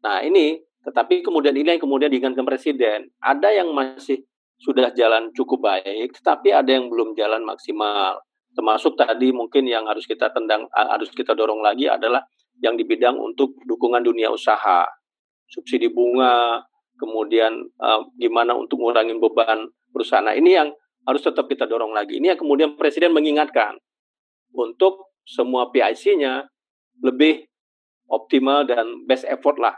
Nah ini, tetapi kemudian ini yang kemudian diingatkan Presiden. Ada yang masih sudah jalan cukup baik, tetapi ada yang belum jalan maksimal. Termasuk tadi mungkin yang harus kita tendang, harus kita dorong lagi adalah yang di bidang untuk dukungan dunia usaha, subsidi bunga, kemudian uh, gimana untuk ngurangin beban perusahaan. Nah, ini yang harus tetap kita dorong lagi. Ini yang kemudian Presiden mengingatkan untuk semua PIC-nya lebih optimal dan best effort lah,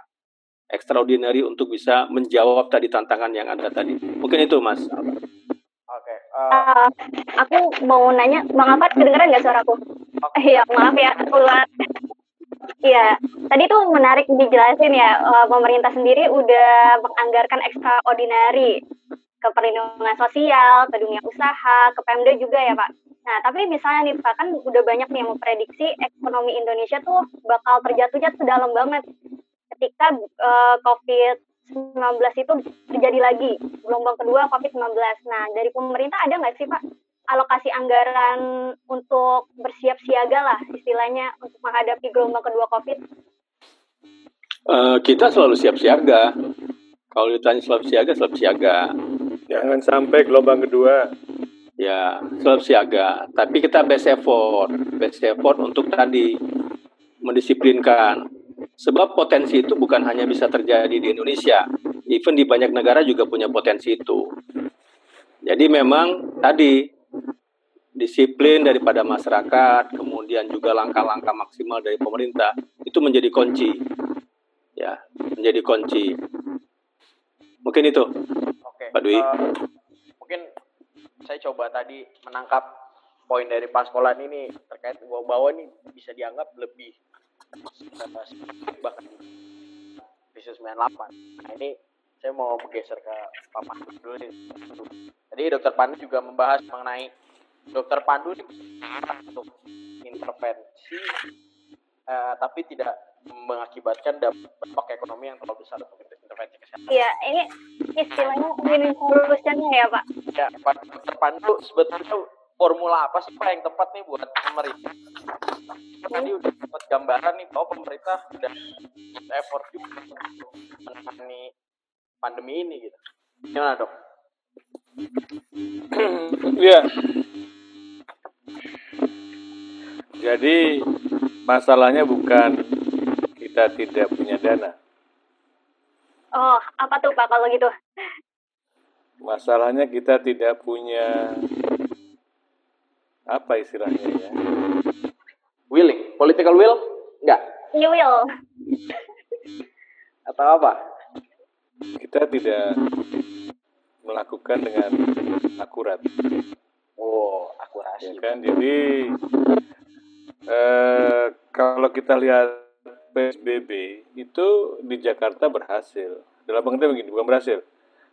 extraordinary untuk bisa menjawab tadi tantangan yang ada tadi. Mungkin itu, Mas. Oke. Okay, uh, Uh, aku mau nanya, Bang Afat kedengeran nggak suaraku? Iya, maaf ya, ulang. Iya, tadi tuh menarik dijelasin ya, uh, pemerintah sendiri udah menganggarkan extraordinary ke perlindungan sosial, ke dunia usaha, ke Pemda juga ya Pak. Nah, tapi misalnya nih Pak, kan udah banyak nih yang memprediksi ekonomi Indonesia tuh bakal terjatuhnya tuh dalam banget ketika uh, COVID-19 itu terjadi lagi, gelombang kedua COVID-19. Nah, dari pemerintah ada nggak sih Pak alokasi anggaran untuk bersiap siaga lah istilahnya untuk menghadapi gelombang kedua COVID? Uh, kita selalu siap siaga. Kalau ditanya selalu siaga, selalu siaga. Jangan sampai gelombang kedua. Ya, selalu siaga. Tapi kita best effort, best effort untuk tadi mendisiplinkan. Sebab potensi itu bukan hanya bisa terjadi di Indonesia, even di banyak negara juga punya potensi itu. Jadi memang tadi disiplin daripada masyarakat, kemudian juga langkah-langkah maksimal dari pemerintah itu menjadi kunci. Ya, menjadi kunci. Mungkin itu. Oke, Pak Dwi. Eh, mungkin saya coba tadi menangkap poin dari Pak Sekolah ini terkait bahwa ini bisa dianggap lebih bahkan krisis 98. Nah ini saya mau bergeser ke Pak Pandu dulu nih. Jadi Dokter Pandu juga membahas mengenai Dokter Pandu untuk intervensi eh, tapi tidak mengakibatkan dampak ekonomi yang terlalu besar untuk intervensi kesehatan. Iya, ini istilahnya win solution ya Pak. Ya, Pak Dokter Pandu sebetulnya formula apa sih Pak yang tepat nih buat pemerintah? Kita tadi udah dapat gambaran nih bahwa pemerintah sudah effort juga untuk menangani pandemi ini gitu. Gimana dok? ya. Jadi masalahnya bukan kita tidak punya dana. Oh, apa tuh Pak kalau gitu? Masalahnya kita tidak punya apa istilahnya ya? Willing, political will? Enggak. You will. Atau apa? Kita tidak melakukan dengan akurat. Oh, Ya akurasi. kan? Jadi eh, kalau kita lihat PSBB itu di Jakarta berhasil. Dalam pengertian begini, bukan berhasil.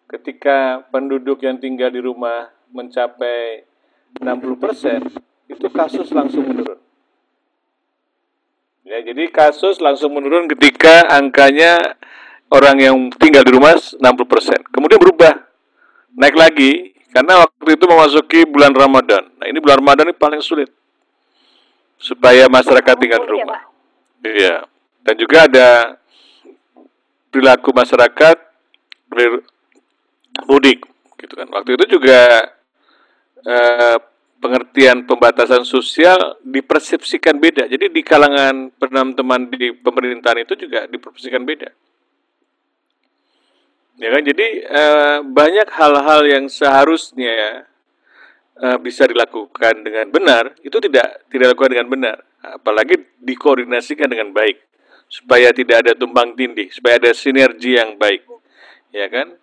Ketika penduduk yang tinggal di rumah mencapai 60%, itu kasus langsung menurun. Ya, jadi kasus langsung menurun ketika angkanya orang yang tinggal di rumah 60%. Kemudian berubah, naik lagi, karena waktu itu memasuki bulan Ramadan. Nah, ini bulan Ramadan ini paling sulit. Supaya masyarakat tinggal di Iya, rumah. Iya. Dan juga ada perilaku masyarakat mudik gitu kan. Waktu itu juga eh, pengertian pembatasan sosial dipersepsikan beda. Jadi di kalangan teman-teman di pemerintahan itu juga dipersepsikan beda. Ya kan? Jadi eh, banyak hal-hal yang seharusnya eh, bisa dilakukan dengan benar itu tidak tidak dilakukan dengan benar. Apalagi dikoordinasikan dengan baik supaya tidak ada tumbang tindih, supaya ada sinergi yang baik. Ya kan?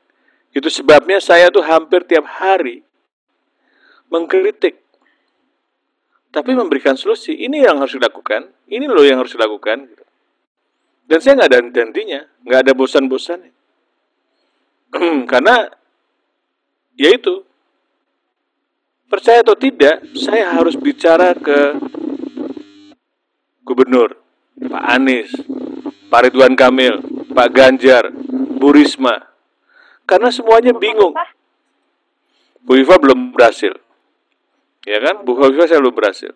Itu sebabnya saya tuh hampir tiap hari mengkritik tapi memberikan solusi. Ini yang harus dilakukan, ini loh yang harus dilakukan. Dan saya nggak ada henti-hentinya, nggak ada bosan-bosannya. Karena ya itu percaya atau tidak, saya harus bicara ke gubernur, Pak Anies, Pak Ridwan Kamil, Pak Ganjar, Bu Risma. Karena semuanya bingung. Bu Iva belum berhasil. Ya kan? Bu Iva saya belum berhasil.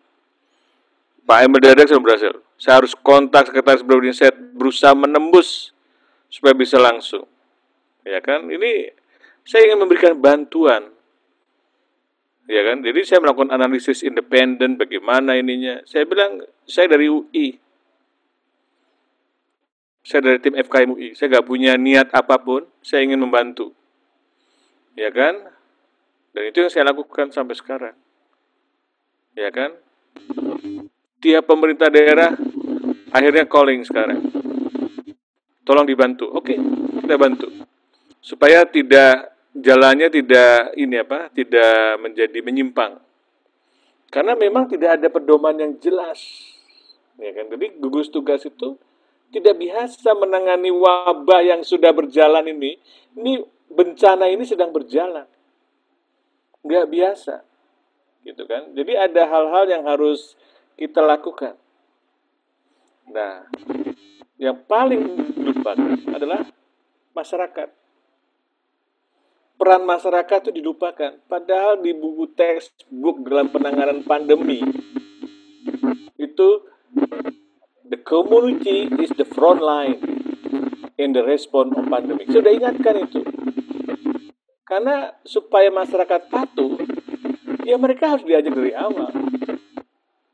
Pak Emil saya belum berhasil. Saya harus kontak sekretaris pribadi saya berusaha menembus supaya bisa langsung. Ya kan? Ini saya ingin memberikan bantuan. Ya kan? Jadi saya melakukan analisis independen bagaimana ininya. Saya bilang saya dari UI. Saya dari tim FKM UI. Saya nggak punya niat apa pun. Saya ingin membantu. Ya kan? Dan itu yang saya lakukan sampai sekarang. Ya kan? Tiap pemerintah daerah akhirnya calling sekarang. Tolong dibantu. Oke, kita bantu. Supaya tidak jalannya tidak ini apa? Tidak menjadi menyimpang. Karena memang tidak ada pedoman yang jelas. Ya kan? Jadi gugus tugas itu tidak biasa menangani wabah yang sudah berjalan ini. Ini bencana ini sedang berjalan. Nggak biasa gitu kan? Jadi ada hal-hal yang harus kita lakukan. Nah yang paling dilupakan adalah masyarakat. Peran masyarakat itu dilupakan. Padahal di buku textbook dalam penanganan pandemi itu the community is the front line in the response of pandemic sudah ingatkan itu karena supaya masyarakat patuh, ya mereka harus diajak dari awal.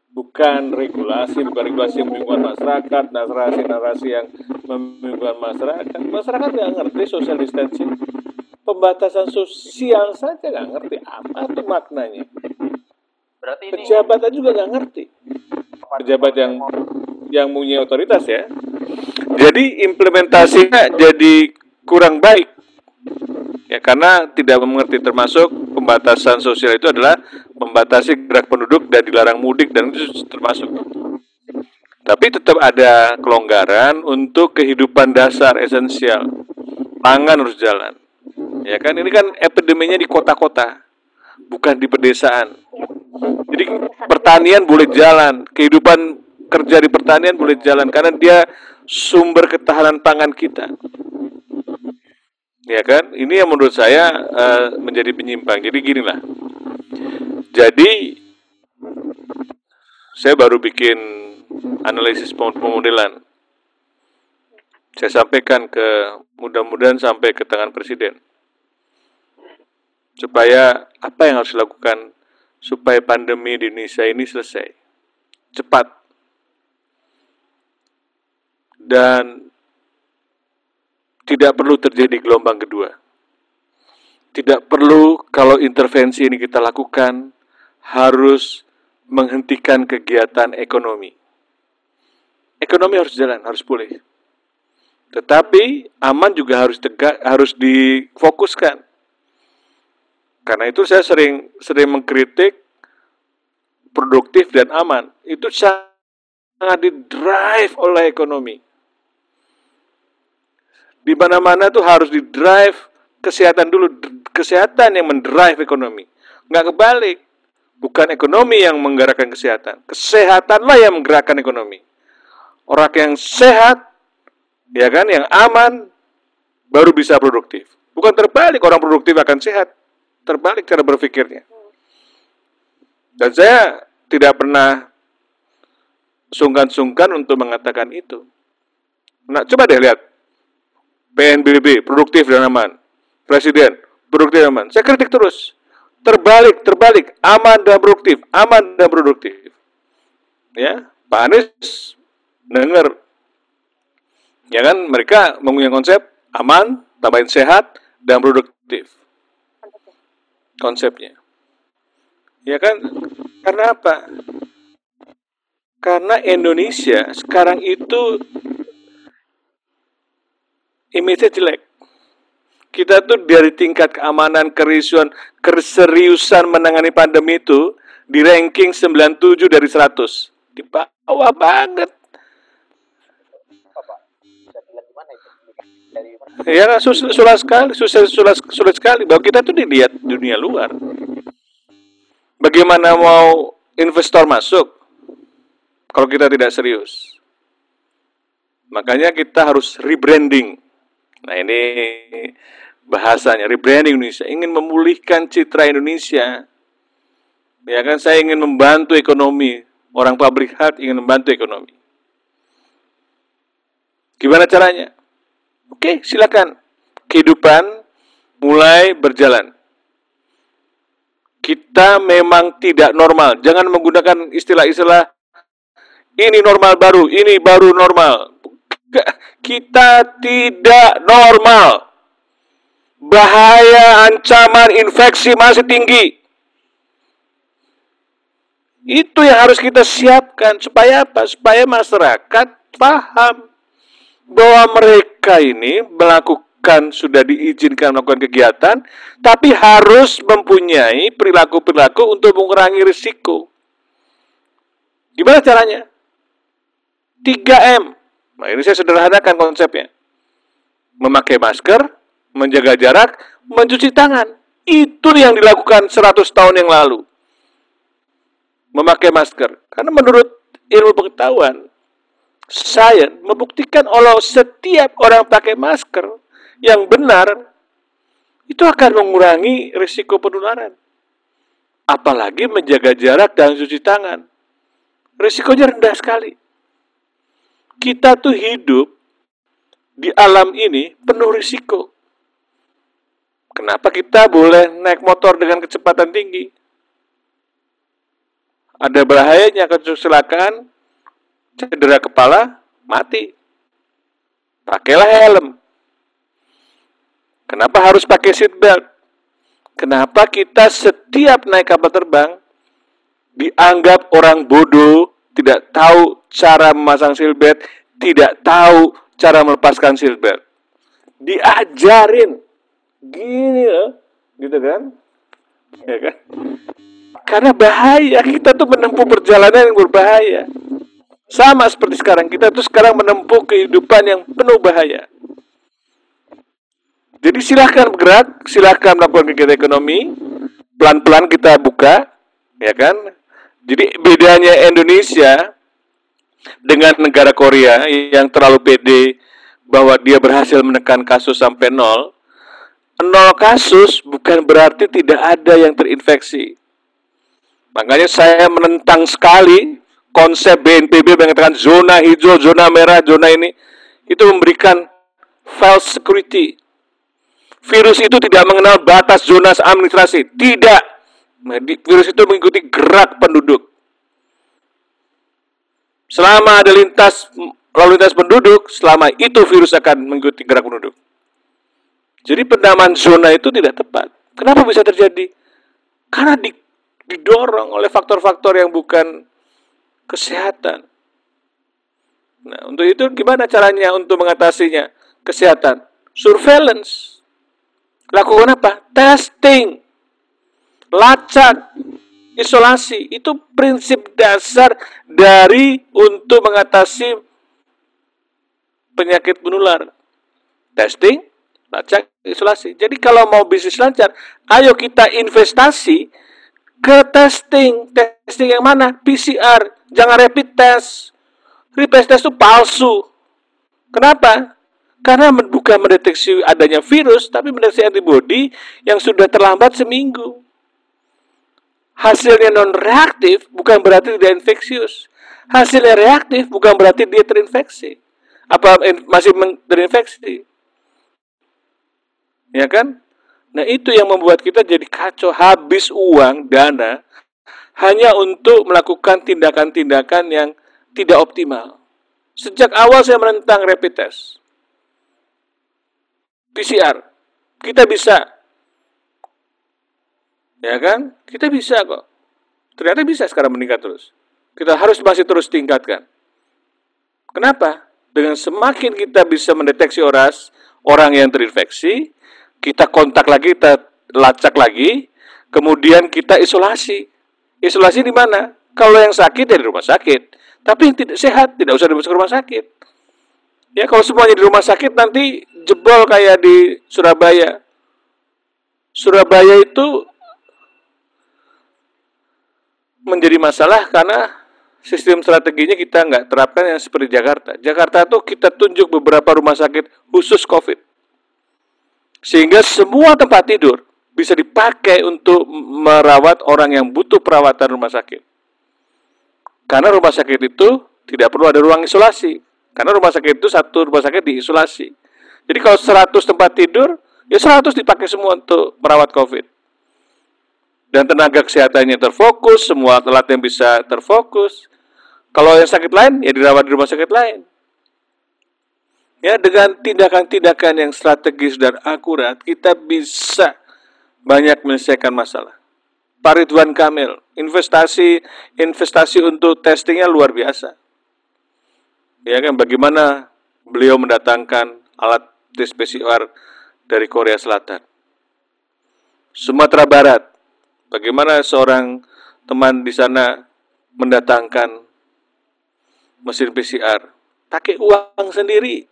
Bukan regulasi, bukan regulasi yang membingungkan masyarakat, narasi-narasi yang membingungkan masyarakat. Masyarakat nggak ngerti social distancing. Pembatasan sosial saja nggak ngerti apa itu maknanya. Berarti ini Pejabat juga nggak ngerti. Pejabat yang yang punya otoritas ya. Jadi implementasinya jadi kurang baik Ya, karena tidak mengerti termasuk pembatasan sosial itu adalah membatasi gerak penduduk dan dilarang mudik dan itu termasuk. Tapi tetap ada kelonggaran untuk kehidupan dasar esensial. Pangan harus jalan. Ya kan ini kan epideminya di kota-kota, bukan di pedesaan. Jadi pertanian boleh jalan, kehidupan kerja di pertanian boleh jalan karena dia sumber ketahanan pangan kita. Ya kan? Ini yang menurut saya uh, menjadi penyimpang. Jadi gini lah. Jadi saya baru bikin analisis pemodelan. Saya sampaikan ke mudah-mudahan sampai ke tangan presiden. Supaya apa yang harus dilakukan supaya pandemi di Indonesia ini selesai cepat dan tidak perlu terjadi gelombang kedua. Tidak perlu kalau intervensi ini kita lakukan harus menghentikan kegiatan ekonomi. Ekonomi harus jalan, harus pulih. Tetapi aman juga harus tegak, harus difokuskan. Karena itu saya sering sering mengkritik produktif dan aman. Itu sangat didrive oleh ekonomi di mana-mana tuh harus di drive kesehatan dulu, kesehatan yang mendrive ekonomi. Nggak kebalik. Bukan ekonomi yang menggerakkan kesehatan. Kesehatanlah yang menggerakkan ekonomi. Orang yang sehat, ya kan, yang aman, baru bisa produktif. Bukan terbalik, orang produktif akan sehat. Terbalik cara berpikirnya. Dan saya tidak pernah sungkan-sungkan untuk mengatakan itu. Nah, coba deh lihat PNBB produktif dan aman. Presiden produktif dan aman. Saya kritik terus. Terbalik, terbalik, aman dan produktif, aman dan produktif. Ya, Pak Anies dengar. Ya kan mereka menggunakan konsep aman, tambahin sehat dan produktif. Konsepnya. Ya kan? Karena apa? Karena Indonesia sekarang itu image-nya jelek. Kita tuh dari tingkat keamanan, kerisuan, keseriusan menangani pandemi itu di ranking 97 dari 100. Di bawah banget. Ya susah, susah sekali, susah, susah, sulit sekali. Bahwa kita tuh dilihat dunia luar. Bagaimana mau investor masuk kalau kita tidak serius? Makanya kita harus rebranding. Nah ini bahasanya rebranding Indonesia ingin memulihkan citra Indonesia. Ya kan saya ingin membantu ekonomi. Orang pabrik hat ingin membantu ekonomi. Gimana caranya? Oke, silakan. Kehidupan mulai berjalan. Kita memang tidak normal. Jangan menggunakan istilah-istilah ini normal baru, ini baru normal. Kita tidak normal. Bahaya ancaman infeksi masih tinggi. Itu yang harus kita siapkan supaya apa? Supaya masyarakat paham bahwa mereka ini melakukan sudah diizinkan melakukan kegiatan, tapi harus mempunyai perilaku-perilaku untuk mengurangi risiko. Gimana caranya? 3M. Nah, ini saya sederhanakan konsepnya. Memakai masker, menjaga jarak, mencuci tangan. Itu yang dilakukan 100 tahun yang lalu. Memakai masker. Karena menurut ilmu pengetahuan, sains membuktikan kalau setiap orang pakai masker yang benar, itu akan mengurangi risiko penularan. Apalagi menjaga jarak dan cuci tangan. Risikonya rendah sekali kita tuh hidup di alam ini penuh risiko. Kenapa kita boleh naik motor dengan kecepatan tinggi? Ada bahayanya kecelakaan, cedera kepala, mati. Pakailah helm. Kenapa harus pakai seat belt? Kenapa kita setiap naik kapal terbang dianggap orang bodoh, tidak tahu cara memasang seatbelt, tidak tahu cara melepaskan seatbelt. Diajarin gini loh, gitu kan? Ya kan? Karena bahaya, kita tuh menempuh perjalanan yang berbahaya. Sama seperti sekarang, kita tuh sekarang menempuh kehidupan yang penuh bahaya. Jadi silahkan bergerak, silahkan melakukan kegiatan ekonomi, pelan-pelan kita buka, ya kan? Jadi bedanya Indonesia dengan negara Korea yang terlalu pede bahwa dia berhasil menekan kasus sampai nol, nol kasus bukan berarti tidak ada yang terinfeksi. Makanya saya menentang sekali konsep BNPB mengatakan zona hijau, zona merah, zona ini itu memberikan false security. Virus itu tidak mengenal batas zona administrasi, tidak. Virus itu mengikuti gerak penduduk. Selama ada lintas lalu lintas penduduk, selama itu virus akan mengikuti gerak penduduk. Jadi pendaman zona itu tidak tepat. Kenapa bisa terjadi? Karena di, didorong oleh faktor-faktor yang bukan kesehatan. Nah, untuk itu gimana caranya untuk mengatasinya? Kesehatan. Surveillance. Lakukan apa? Testing. Lacak isolasi itu prinsip dasar dari untuk mengatasi penyakit menular. Testing, lacak, isolasi. Jadi kalau mau bisnis lancar, ayo kita investasi ke testing. Testing yang mana? PCR, jangan rapid test. Rapid test itu palsu. Kenapa? Karena bukan mendeteksi adanya virus, tapi mendeteksi antibodi yang sudah terlambat seminggu hasilnya non reaktif bukan berarti tidak infeksius. Hasilnya reaktif bukan berarti dia terinfeksi. Apa masih terinfeksi? Ya kan? Nah, itu yang membuat kita jadi kacau, habis uang, dana hanya untuk melakukan tindakan-tindakan yang tidak optimal. Sejak awal saya menentang rapid test. PCR. Kita bisa Ya kan? Kita bisa kok. Ternyata bisa sekarang meningkat terus. Kita harus masih terus tingkatkan. Kenapa? Dengan semakin kita bisa mendeteksi oras orang yang terinfeksi, kita kontak lagi, kita lacak lagi, kemudian kita isolasi. Isolasi di mana? Kalau yang sakit ya di rumah sakit. Tapi yang tidak sehat tidak usah dimasuk ke rumah sakit. Ya kalau semuanya di rumah sakit nanti jebol kayak di Surabaya. Surabaya itu menjadi masalah karena sistem strateginya kita nggak terapkan yang seperti Jakarta. Jakarta tuh kita tunjuk beberapa rumah sakit khusus COVID. Sehingga semua tempat tidur bisa dipakai untuk merawat orang yang butuh perawatan rumah sakit. Karena rumah sakit itu tidak perlu ada ruang isolasi. Karena rumah sakit itu satu rumah sakit diisolasi. Jadi kalau 100 tempat tidur, ya 100 dipakai semua untuk merawat COVID dan tenaga kesehatannya terfokus, semua alat yang bisa terfokus. Kalau yang sakit lain, ya dirawat di rumah sakit lain. Ya, dengan tindakan-tindakan yang strategis dan akurat, kita bisa banyak menyelesaikan masalah. Pak Ridwan Kamil, investasi investasi untuk testingnya luar biasa. Ya kan, bagaimana beliau mendatangkan alat tes PCR dari Korea Selatan. Sumatera Barat, Bagaimana seorang teman di sana mendatangkan mesin PCR? Pakai uang sendiri.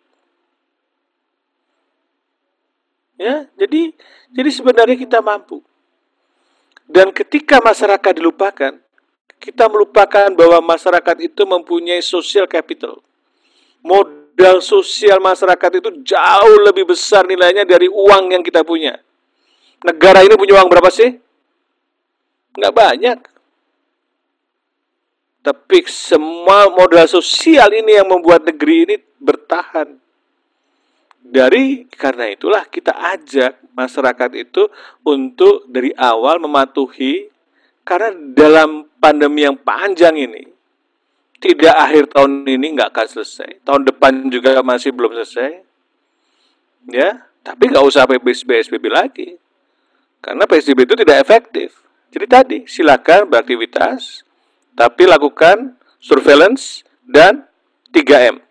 Ya, jadi jadi sebenarnya kita mampu. Dan ketika masyarakat dilupakan, kita melupakan bahwa masyarakat itu mempunyai social capital. Modal sosial masyarakat itu jauh lebih besar nilainya dari uang yang kita punya. Negara ini punya uang berapa sih? Nggak banyak. Tapi semua modal sosial ini yang membuat negeri ini bertahan. Dari karena itulah kita ajak masyarakat itu untuk dari awal mematuhi karena dalam pandemi yang panjang ini tidak akhir tahun ini nggak akan selesai. Tahun depan juga masih belum selesai. Ya, tapi nggak usah PSBB lagi. Karena PSBB itu tidak efektif. Jadi tadi silakan beraktivitas, tapi lakukan surveillance dan 3M.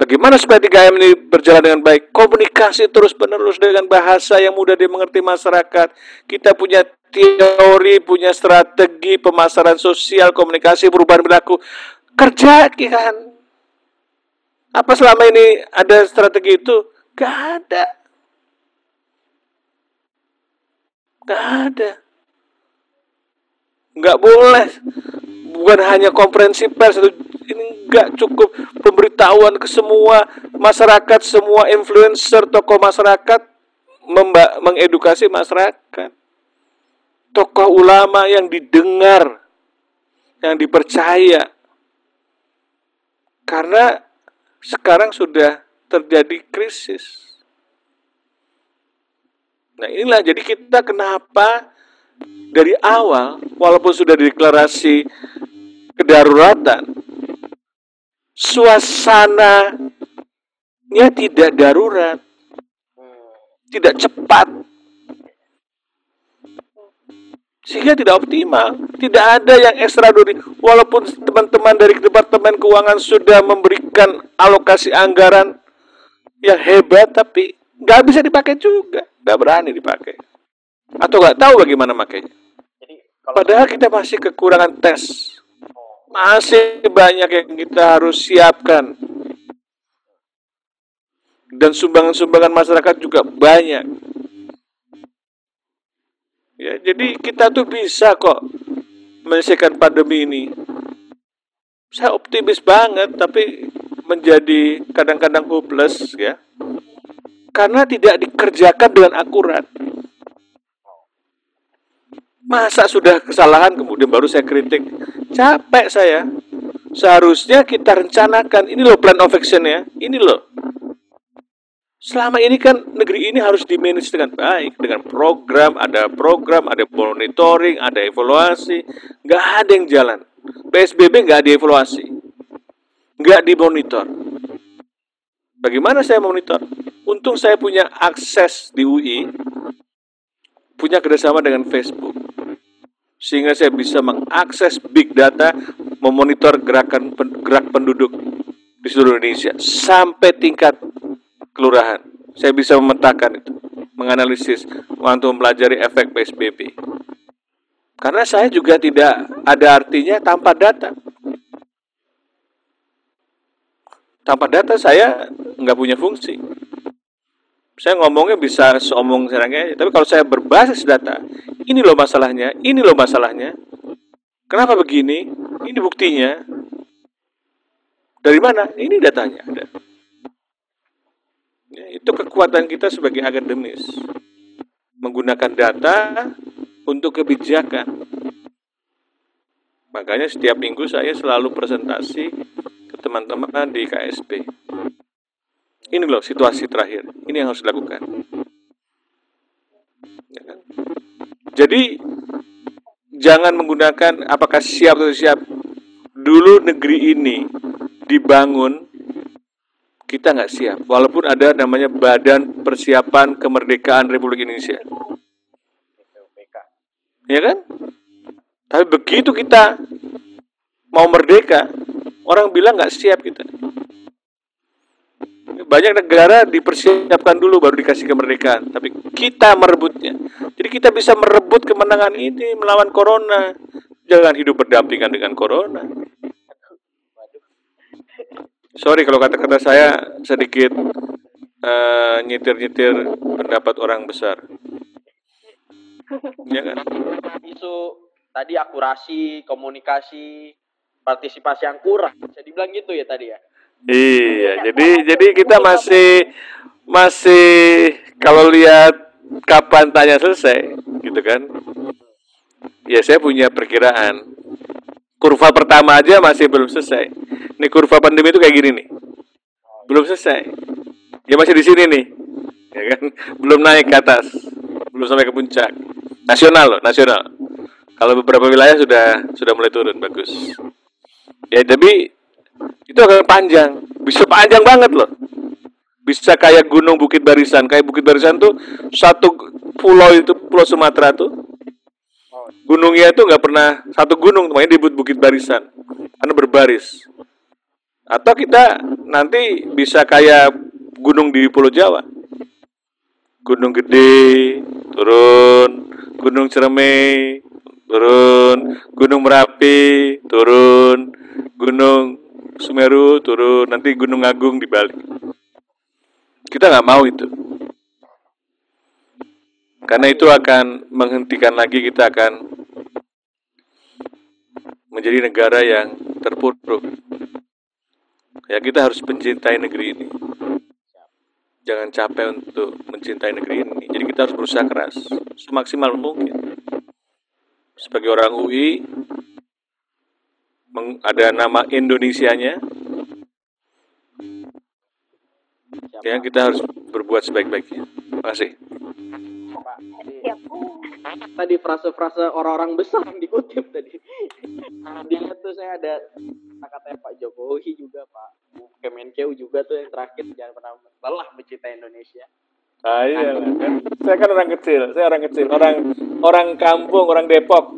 Bagaimana supaya 3M ini berjalan dengan baik? Komunikasi terus-menerus dengan bahasa yang mudah dimengerti masyarakat. Kita punya teori, punya strategi pemasaran sosial, komunikasi, perubahan perilaku. Kerjakan. Apa selama ini ada strategi itu? Gak ada. Gak ada. Gak boleh. Bukan hanya konferensi pers ini nggak cukup pemberitahuan ke semua masyarakat, semua influencer, tokoh masyarakat mengedukasi masyarakat. Tokoh ulama yang didengar, yang dipercaya. Karena sekarang sudah terjadi krisis. Nah inilah jadi kita kenapa dari awal walaupun sudah deklarasi kedaruratan suasananya tidak darurat, tidak cepat, sehingga tidak optimal. Tidak ada yang extraordinary. Walaupun teman-teman dari Departemen Keuangan sudah memberikan alokasi anggaran yang hebat, tapi nggak bisa dipakai juga, nggak berani dipakai, atau nggak tahu bagaimana makainya. Padahal kita masih kekurangan tes masih banyak yang kita harus siapkan. Dan sumbangan-sumbangan masyarakat juga banyak. Ya, jadi kita tuh bisa kok menyelesaikan pandemi ini. Saya optimis banget, tapi menjadi kadang-kadang hopeless ya. Karena tidak dikerjakan dengan akurat. Masa sudah kesalahan kemudian baru saya kritik. Capek saya. Seharusnya kita rencanakan. Ini loh plan of action ya. Ini loh. Selama ini kan negeri ini harus dimanage dengan baik. Dengan program, ada program, ada monitoring, ada evaluasi. Nggak ada yang jalan. PSBB nggak dievaluasi. Nggak dimonitor. Bagaimana saya monitor? Untung saya punya akses di UI, punya kerjasama dengan Facebook sehingga saya bisa mengakses big data, memonitor gerakan gerak penduduk di seluruh Indonesia sampai tingkat kelurahan. Saya bisa memetakan itu, menganalisis untuk mempelajari efek PSBB. Karena saya juga tidak ada artinya tanpa data. Tanpa data saya nggak punya fungsi. Saya ngomongnya bisa seomong serangnya, tapi kalau saya berbasis data, ini loh masalahnya, ini loh masalahnya. Kenapa begini? Ini buktinya. Dari mana? Ini datanya ada. Ya, itu kekuatan kita sebagai akademis. Menggunakan data untuk kebijakan. Makanya setiap minggu saya selalu presentasi ke teman-teman di KSP. Ini loh situasi terakhir. Ini yang harus dilakukan. Ya kan? Jadi jangan menggunakan apakah siap atau siap. Dulu negeri ini dibangun kita nggak siap. Walaupun ada namanya Badan Persiapan Kemerdekaan Republik Indonesia. Ya kan? Tapi begitu kita mau merdeka, orang bilang nggak siap kita banyak negara dipersiapkan dulu baru dikasih kemerdekaan, tapi kita merebutnya. Jadi kita bisa merebut kemenangan ini melawan corona. Jangan hidup berdampingan dengan corona. Sorry kalau kata-kata saya sedikit uh, nyitir-nyitir pendapat orang besar. Ya kan? Isu tadi akurasi, komunikasi, partisipasi yang kurang. Bisa dibilang gitu ya tadi ya? Iya, jadi jadi kita masih masih kalau lihat kapan tanya selesai, gitu kan? Ya saya punya perkiraan. Kurva pertama aja masih belum selesai. Ini kurva pandemi itu kayak gini nih. Belum selesai. Ya masih di sini nih. Ya kan? Belum naik ke atas. Belum sampai ke puncak. Nasional loh, nasional. Kalau beberapa wilayah sudah sudah mulai turun bagus. Ya tapi itu akan panjang. Bisa panjang banget loh. Bisa kayak gunung Bukit Barisan. Kayak Bukit Barisan tuh satu pulau itu pulau Sumatera tuh gunungnya itu nggak pernah satu gunung namanya disebut Bukit Barisan. Karena berbaris. Atau kita nanti bisa kayak gunung di Pulau Jawa. Gunung Gede, turun, Gunung Ciremai, turun, Gunung Merapi, turun, Gunung Semeru, turun, nanti Gunung Agung di Bali. Kita nggak mau itu. Karena itu akan menghentikan lagi kita akan menjadi negara yang terpuruk. Ya kita harus mencintai negeri ini jangan capek untuk mencintai negeri ini. Jadi kita harus berusaha keras semaksimal mungkin. Sebagai orang UI, ada nama Indonesianya. Ya, kita harus berbuat sebaik-baiknya. Terima kasih. Tadi frase-frase orang-orang besar yang dikutip tadi. Dilihat tuh saya ada kata Pak Jokowi juga Pak Kemenkeu juga tuh yang terakhir jangan pernah lelah mencintai Indonesia. Ah iya kan. Saya kan orang kecil, saya orang kecil, orang orang kampung, orang Depok.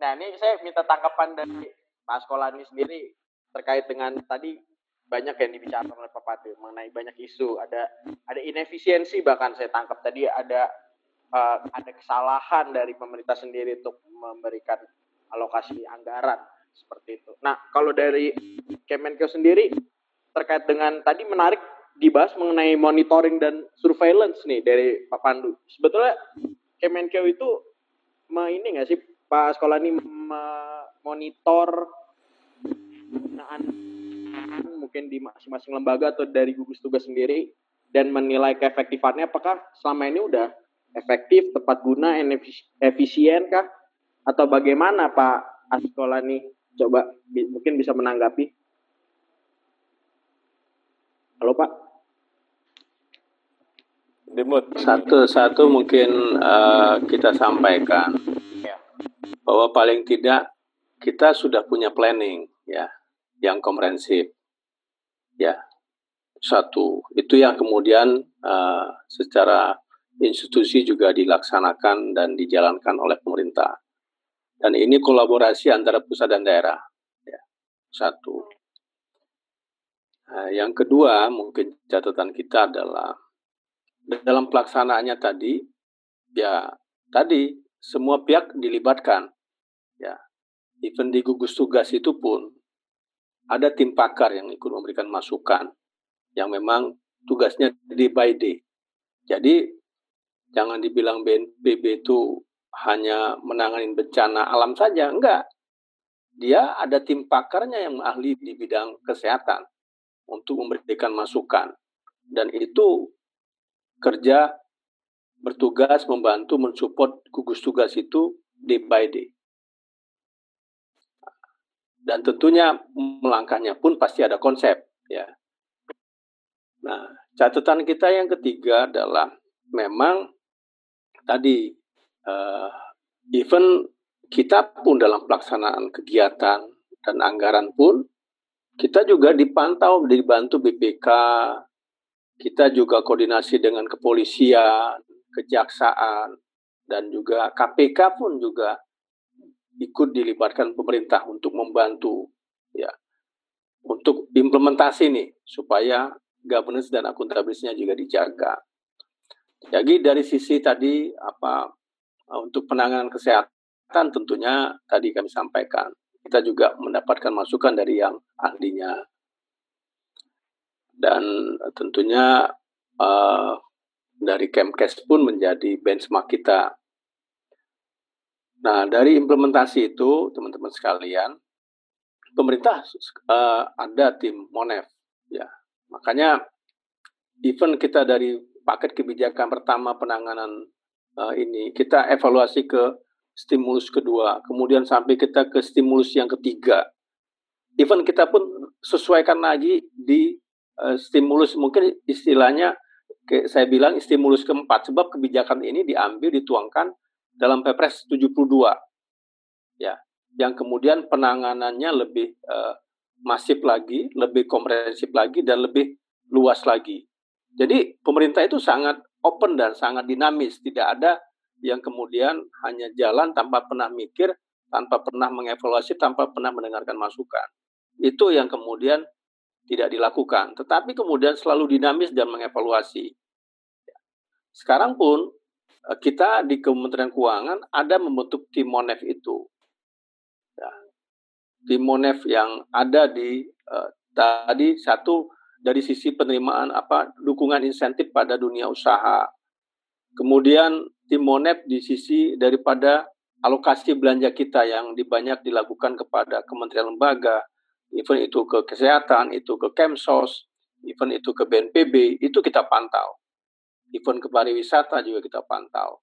Nah ini saya minta tanggapan dari Pak Sekolani sendiri terkait dengan tadi banyak yang dibicarakan oleh Pak Pati mengenai banyak isu, ada ada inefisiensi bahkan saya tangkap tadi ada uh, ada kesalahan dari pemerintah sendiri untuk memberikan alokasi anggaran seperti itu. Nah, kalau dari Kemenkeu sendiri terkait dengan tadi menarik dibahas mengenai monitoring dan surveillance nih dari Pak Pandu. Sebetulnya Kemenkeu itu ini nggak sih Pak Sekolah ini monitor penggunaan mungkin di masing-masing lembaga atau dari gugus tugas sendiri dan menilai keefektifannya apakah selama ini udah efektif, tepat guna, efisien kah? Atau bagaimana Pak Askola nih coba bi mungkin bisa menanggapi. Halo Pak. Dimut. Satu-satu mungkin uh, kita sampaikan. Bahwa paling tidak kita sudah punya planning ya yang komprehensif ya satu itu yang kemudian uh, secara institusi juga dilaksanakan dan dijalankan oleh pemerintah dan ini kolaborasi antara pusat dan daerah. Ya, satu. Nah, yang kedua, mungkin catatan kita adalah dalam pelaksanaannya tadi, ya tadi semua pihak dilibatkan. Ya, even di gugus tugas itu pun ada tim pakar yang ikut memberikan masukan yang memang tugasnya di by day. Jadi jangan dibilang BNPB itu hanya menangani bencana alam saja, enggak. Dia ada tim pakarnya yang ahli di bidang kesehatan untuk memberikan masukan. Dan itu kerja bertugas membantu mensupport gugus tugas itu day by day. Dan tentunya melangkahnya pun pasti ada konsep ya. Nah, catatan kita yang ketiga adalah memang tadi uh, even kita pun dalam pelaksanaan kegiatan dan anggaran pun kita juga dipantau, dibantu BPK, kita juga koordinasi dengan kepolisian, kejaksaan, dan juga KPK pun juga ikut dilibatkan pemerintah untuk membantu ya untuk implementasi nih supaya governance dan akuntabilitasnya juga dijaga. Jadi dari sisi tadi apa untuk penanganan kesehatan tentunya tadi kami sampaikan kita juga mendapatkan masukan dari yang ahlinya dan tentunya uh, dari Kemkes pun menjadi benchmark kita. Nah dari implementasi itu teman-teman sekalian pemerintah uh, ada tim Monef ya makanya event kita dari paket kebijakan pertama penanganan uh, ini kita evaluasi ke stimulus kedua, kemudian sampai kita ke stimulus yang ketiga. Even kita pun sesuaikan lagi di uh, stimulus mungkin istilahnya saya bilang stimulus keempat sebab kebijakan ini diambil dituangkan dalam Perpres 72 ya yang kemudian penanganannya lebih uh, masif lagi, lebih komprehensif lagi dan lebih luas lagi. Jadi pemerintah itu sangat open dan sangat dinamis. Tidak ada yang kemudian hanya jalan tanpa pernah mikir, tanpa pernah mengevaluasi, tanpa pernah mendengarkan masukan. Itu yang kemudian tidak dilakukan, tetapi kemudian selalu dinamis dan mengevaluasi. Sekarang pun eh, kita di Kementerian Keuangan ada membentuk tim Monef itu. Ya. Tim Monef yang ada di uh, tadi satu dari sisi penerimaan apa dukungan insentif pada dunia usaha. Kemudian tim Monef di sisi daripada alokasi belanja kita yang dibanyak dilakukan kepada kementerian lembaga, event itu ke kesehatan, itu ke Kemsos, event itu ke BNPB, itu kita pantau. Event ke pariwisata juga kita pantau.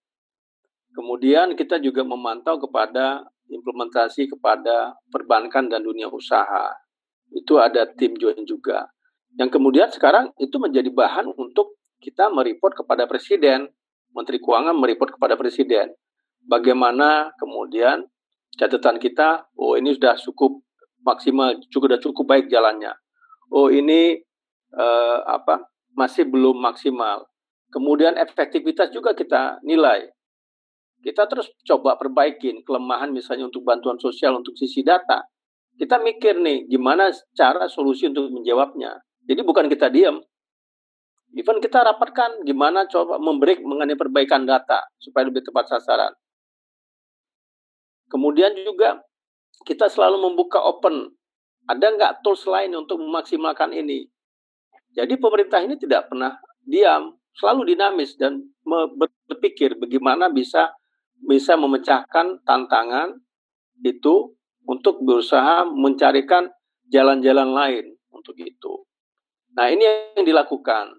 Kemudian kita juga memantau kepada implementasi kepada perbankan dan dunia usaha. Itu ada tim join juga. Yang kemudian sekarang itu menjadi bahan untuk kita mereport kepada presiden, Menteri Keuangan mereport kepada presiden. Bagaimana kemudian catatan kita, oh ini sudah cukup maksimal cukup sudah cukup baik jalannya. Oh ini uh, apa masih belum maksimal. Kemudian efektivitas juga kita nilai. Kita terus coba perbaikin kelemahan misalnya untuk bantuan sosial untuk sisi data. Kita mikir nih gimana cara solusi untuk menjawabnya. Jadi bukan kita diam. Even kita rapatkan gimana coba memberi mengenai perbaikan data supaya lebih tepat sasaran. Kemudian juga kita selalu membuka open. Ada nggak tools lain untuk memaksimalkan ini? Jadi pemerintah ini tidak pernah diam, selalu dinamis dan berpikir bagaimana bisa bisa memecahkan tantangan itu untuk berusaha mencarikan jalan-jalan lain untuk itu. Nah ini yang dilakukan.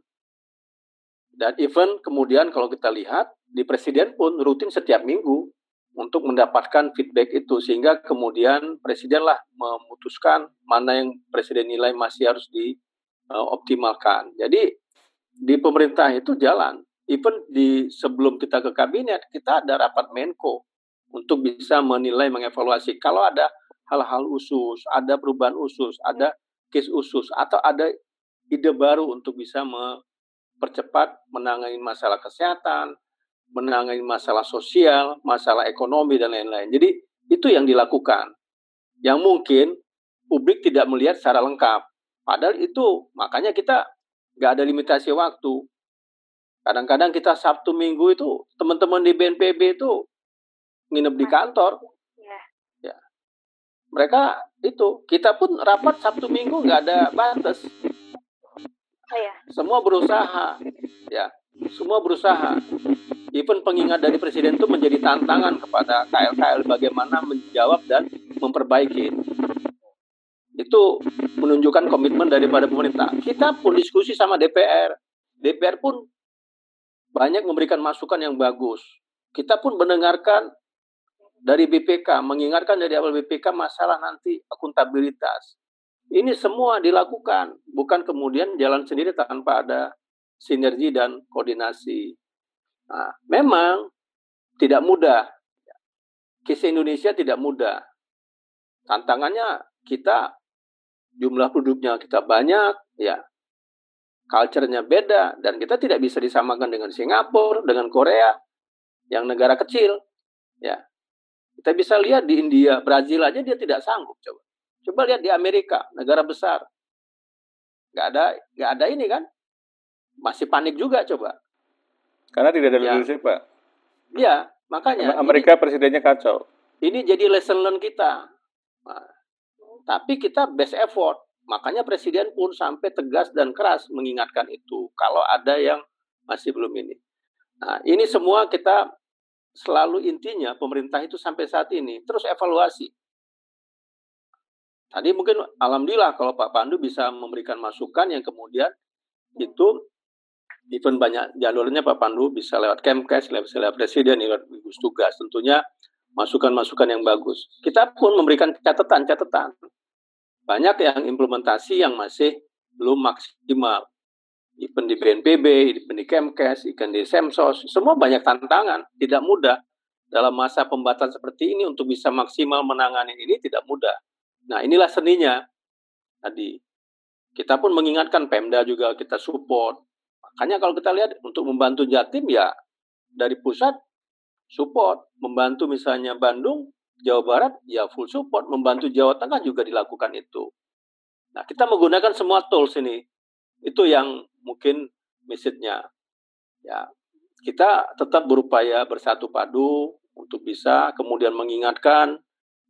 Dan even kemudian kalau kita lihat di presiden pun rutin setiap minggu untuk mendapatkan feedback itu sehingga kemudian presidenlah memutuskan mana yang presiden nilai masih harus dioptimalkan. Jadi di pemerintah itu jalan. Even di sebelum kita ke kabinet kita ada rapat Menko untuk bisa menilai mengevaluasi kalau ada hal-hal usus, ada perubahan usus, ada case usus atau ada ide baru untuk bisa mempercepat menangani masalah kesehatan, menangani masalah sosial, masalah ekonomi, dan lain-lain. Jadi itu yang dilakukan. Yang mungkin publik tidak melihat secara lengkap. Padahal itu, makanya kita nggak ada limitasi waktu. Kadang-kadang kita Sabtu Minggu itu, teman-teman di BNPB itu nginep di kantor. Iya. Ya. Mereka itu, kita pun rapat Sabtu Minggu nggak ada batas. Oh, iya. Semua berusaha. Ya, semua berusaha even pengingat dari presiden itu menjadi tantangan kepada KL-KL bagaimana menjawab dan memperbaiki. Itu menunjukkan komitmen daripada pemerintah. Kita pun diskusi sama DPR. DPR pun banyak memberikan masukan yang bagus. Kita pun mendengarkan dari BPK, mengingatkan dari awal BPK masalah nanti akuntabilitas. Ini semua dilakukan, bukan kemudian jalan sendiri tanpa ada sinergi dan koordinasi. Nah, memang tidak mudah. Kisah Indonesia tidak mudah. Tantangannya kita jumlah penduduknya kita banyak, ya. Culture-nya beda dan kita tidak bisa disamakan dengan Singapura, dengan Korea yang negara kecil, ya. Kita bisa lihat di India, Brazil aja dia tidak sanggup coba. Coba lihat di Amerika, negara besar. Gak ada gak ada ini kan? Masih panik juga coba. Karena tidak ada ya. leadership, Pak. Iya, makanya. Amerika ini, presidennya kacau. Ini jadi lesson learn kita. Nah, tapi kita best effort. Makanya presiden pun sampai tegas dan keras mengingatkan itu. Kalau ada yang masih belum ini. Nah, ini semua kita selalu intinya pemerintah itu sampai saat ini terus evaluasi. Tadi mungkin alhamdulillah kalau Pak Pandu bisa memberikan masukan yang kemudian itu event banyak jalurnya Pak Pandu bisa lewat Kemkes, lewat, lewat Presiden, lewat gugus tugas. Tentunya masukan-masukan yang bagus. Kita pun memberikan catatan-catatan. Banyak yang implementasi yang masih belum maksimal. Event di BNPB, event di Kemkes, event di Semsos, semua banyak tantangan, tidak mudah. Dalam masa pembatasan seperti ini untuk bisa maksimal menangani ini tidak mudah. Nah inilah seninya tadi. Kita pun mengingatkan Pemda juga kita support, hanya kalau kita lihat untuk membantu Jatim ya dari pusat support, membantu misalnya Bandung, Jawa Barat ya full support, membantu Jawa Tengah juga dilakukan itu. Nah, kita menggunakan semua tools ini. Itu yang mungkin message-nya. Ya, kita tetap berupaya bersatu padu untuk bisa kemudian mengingatkan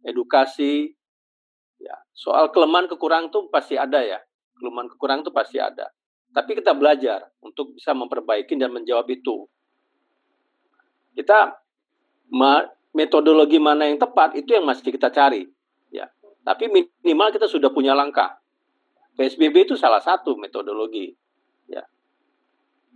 edukasi ya soal kelemahan kekurangan itu pasti ada ya kelemahan kekurangan itu pasti ada tapi kita belajar untuk bisa memperbaiki dan menjawab itu. Kita metodologi mana yang tepat itu yang masih kita cari ya. Tapi minimal kita sudah punya langkah. PSBB itu salah satu metodologi ya.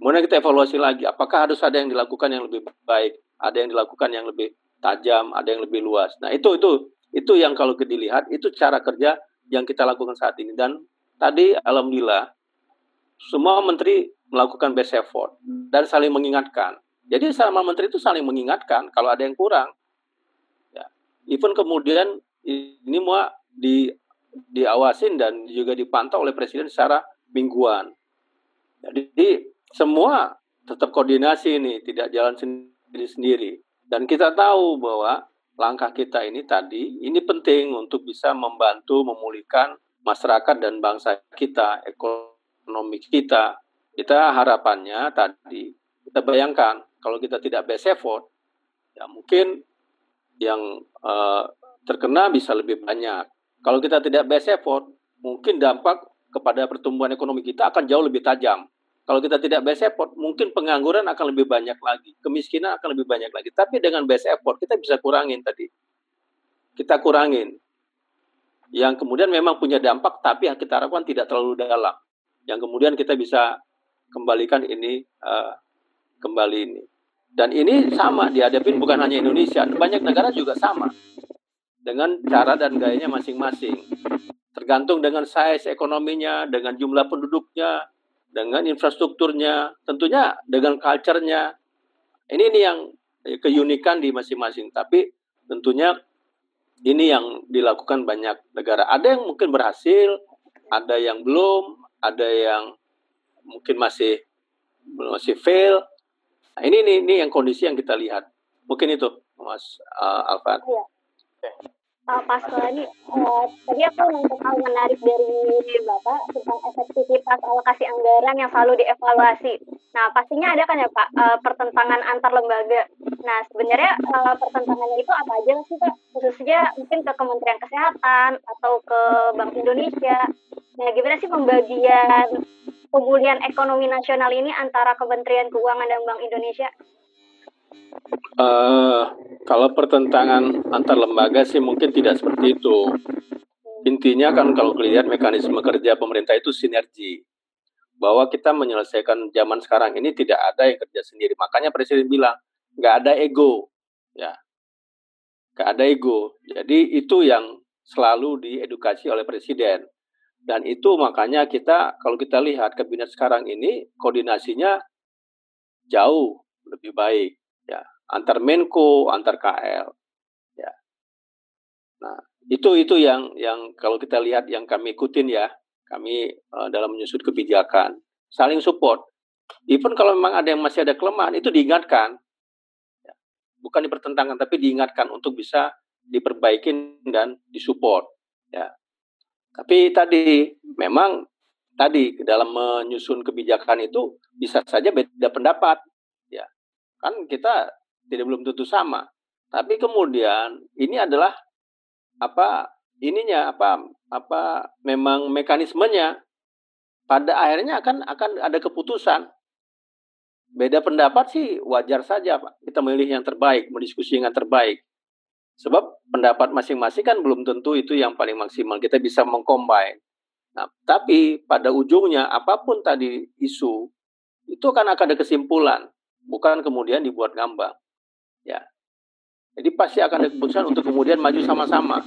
Kemudian kita evaluasi lagi apakah harus ada yang dilakukan yang lebih baik ada yang dilakukan yang lebih tajam ada yang lebih luas. Nah itu itu itu yang kalau dilihat itu cara kerja yang kita lakukan saat ini. Dan tadi alhamdulillah semua menteri melakukan best effort dan saling mengingatkan jadi sama menteri itu saling mengingatkan kalau ada yang kurang. Ya. Even kemudian ini semua di diawasin dan juga dipantau oleh presiden secara mingguan. Jadi semua tetap koordinasi ini, tidak jalan sendiri-sendiri. Dan kita tahu bahwa langkah kita ini tadi ini penting untuk bisa membantu memulihkan masyarakat dan bangsa kita, ekonomi kita. Kita harapannya tadi kita bayangkan kalau kita tidak best effort, ya mungkin yang uh, terkena bisa lebih banyak. Kalau kita tidak best effort, mungkin dampak kepada pertumbuhan ekonomi kita akan jauh lebih tajam. Kalau kita tidak best effort, mungkin pengangguran akan lebih banyak lagi, kemiskinan akan lebih banyak lagi. Tapi dengan best effort kita bisa kurangin tadi. Kita kurangin. Yang kemudian memang punya dampak, tapi kita harapkan tidak terlalu dalam. Yang kemudian kita bisa kembalikan ini uh, kembali ini. Dan ini sama dihadapi bukan hanya Indonesia, banyak negara juga sama. Dengan cara dan gayanya masing-masing. Tergantung dengan size ekonominya, dengan jumlah penduduknya, dengan infrastrukturnya, tentunya dengan culture-nya. Ini ini yang keunikan di masing-masing. Tapi tentunya ini yang dilakukan banyak negara. Ada yang mungkin berhasil, ada yang belum, ada yang mungkin masih masih fail, Nah, ini, ini ini yang kondisi yang kita lihat. Mungkin itu, Mas uh, Alvan. Iya. Uh, Pak Solani, uh, tadi aku nangkep hal menarik dari Bapak tentang efektivitas alokasi anggaran yang selalu dievaluasi. Nah, pastinya ada kan ya Pak, uh, pertentangan antar lembaga. Nah, sebenarnya uh, pertentangannya itu apa aja sih Pak? Khususnya mungkin ke Kementerian Kesehatan atau ke Bank Indonesia. Nah, gimana sih pembagian pemulihan ekonomi nasional ini antara Kementerian Keuangan dan Bank Indonesia? Uh, kalau pertentangan antar lembaga sih mungkin tidak seperti itu. Intinya kan kalau lihat mekanisme kerja pemerintah itu sinergi. Bahwa kita menyelesaikan zaman sekarang ini tidak ada yang kerja sendiri. Makanya Presiden bilang, nggak ada ego. ya Nggak ada ego. Jadi itu yang selalu diedukasi oleh Presiden. Dan itu makanya kita, kalau kita lihat kabinet sekarang ini, koordinasinya jauh lebih baik. Antar Menko, antar KL. ya Nah, itu itu yang yang kalau kita lihat yang kami ikutin ya, kami uh, dalam menyusun kebijakan, saling support. Even kalau memang ada yang masih ada kelemahan, itu diingatkan. Ya. Bukan dipertentangkan, tapi diingatkan untuk bisa diperbaikin dan disupport. Ya. Tapi tadi memang tadi dalam menyusun kebijakan itu bisa saja beda pendapat. Ya. Kan kita tidak belum tentu sama. Tapi kemudian ini adalah apa ininya apa apa memang mekanismenya pada akhirnya akan akan ada keputusan beda pendapat sih wajar saja Pak. Kita memilih yang terbaik, mendiskusi yang terbaik. Sebab pendapat masing-masing kan belum tentu itu yang paling maksimal. Kita bisa mengcombine. Nah, tapi pada ujungnya apa pun tadi isu itu kan akan ada kesimpulan, bukan kemudian dibuat ngambang. Ya. Jadi pasti akan ada keputusan untuk kemudian maju sama-sama.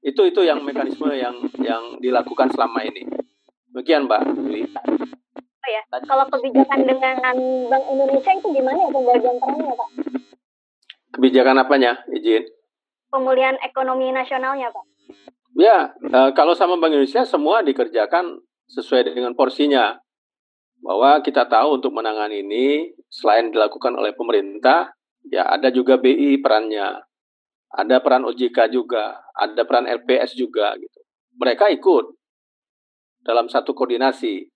Itu itu yang mekanisme yang yang dilakukan selama ini. Demikian, Mbak. Oh ya, kalau kebijakan dengan Bank Indonesia itu gimana ya pembagian perannya, Pak? Kebijakan apanya? Izin. Pemulihan ekonomi nasionalnya, Pak. Ya, uh, kalau sama Bank Indonesia semua dikerjakan sesuai dengan porsinya. Bahwa kita tahu untuk menangani ini selain dilakukan oleh pemerintah, ya ada juga BI perannya. Ada peran OJK juga, ada peran LPS juga gitu. Mereka ikut. dalam satu koordinasi.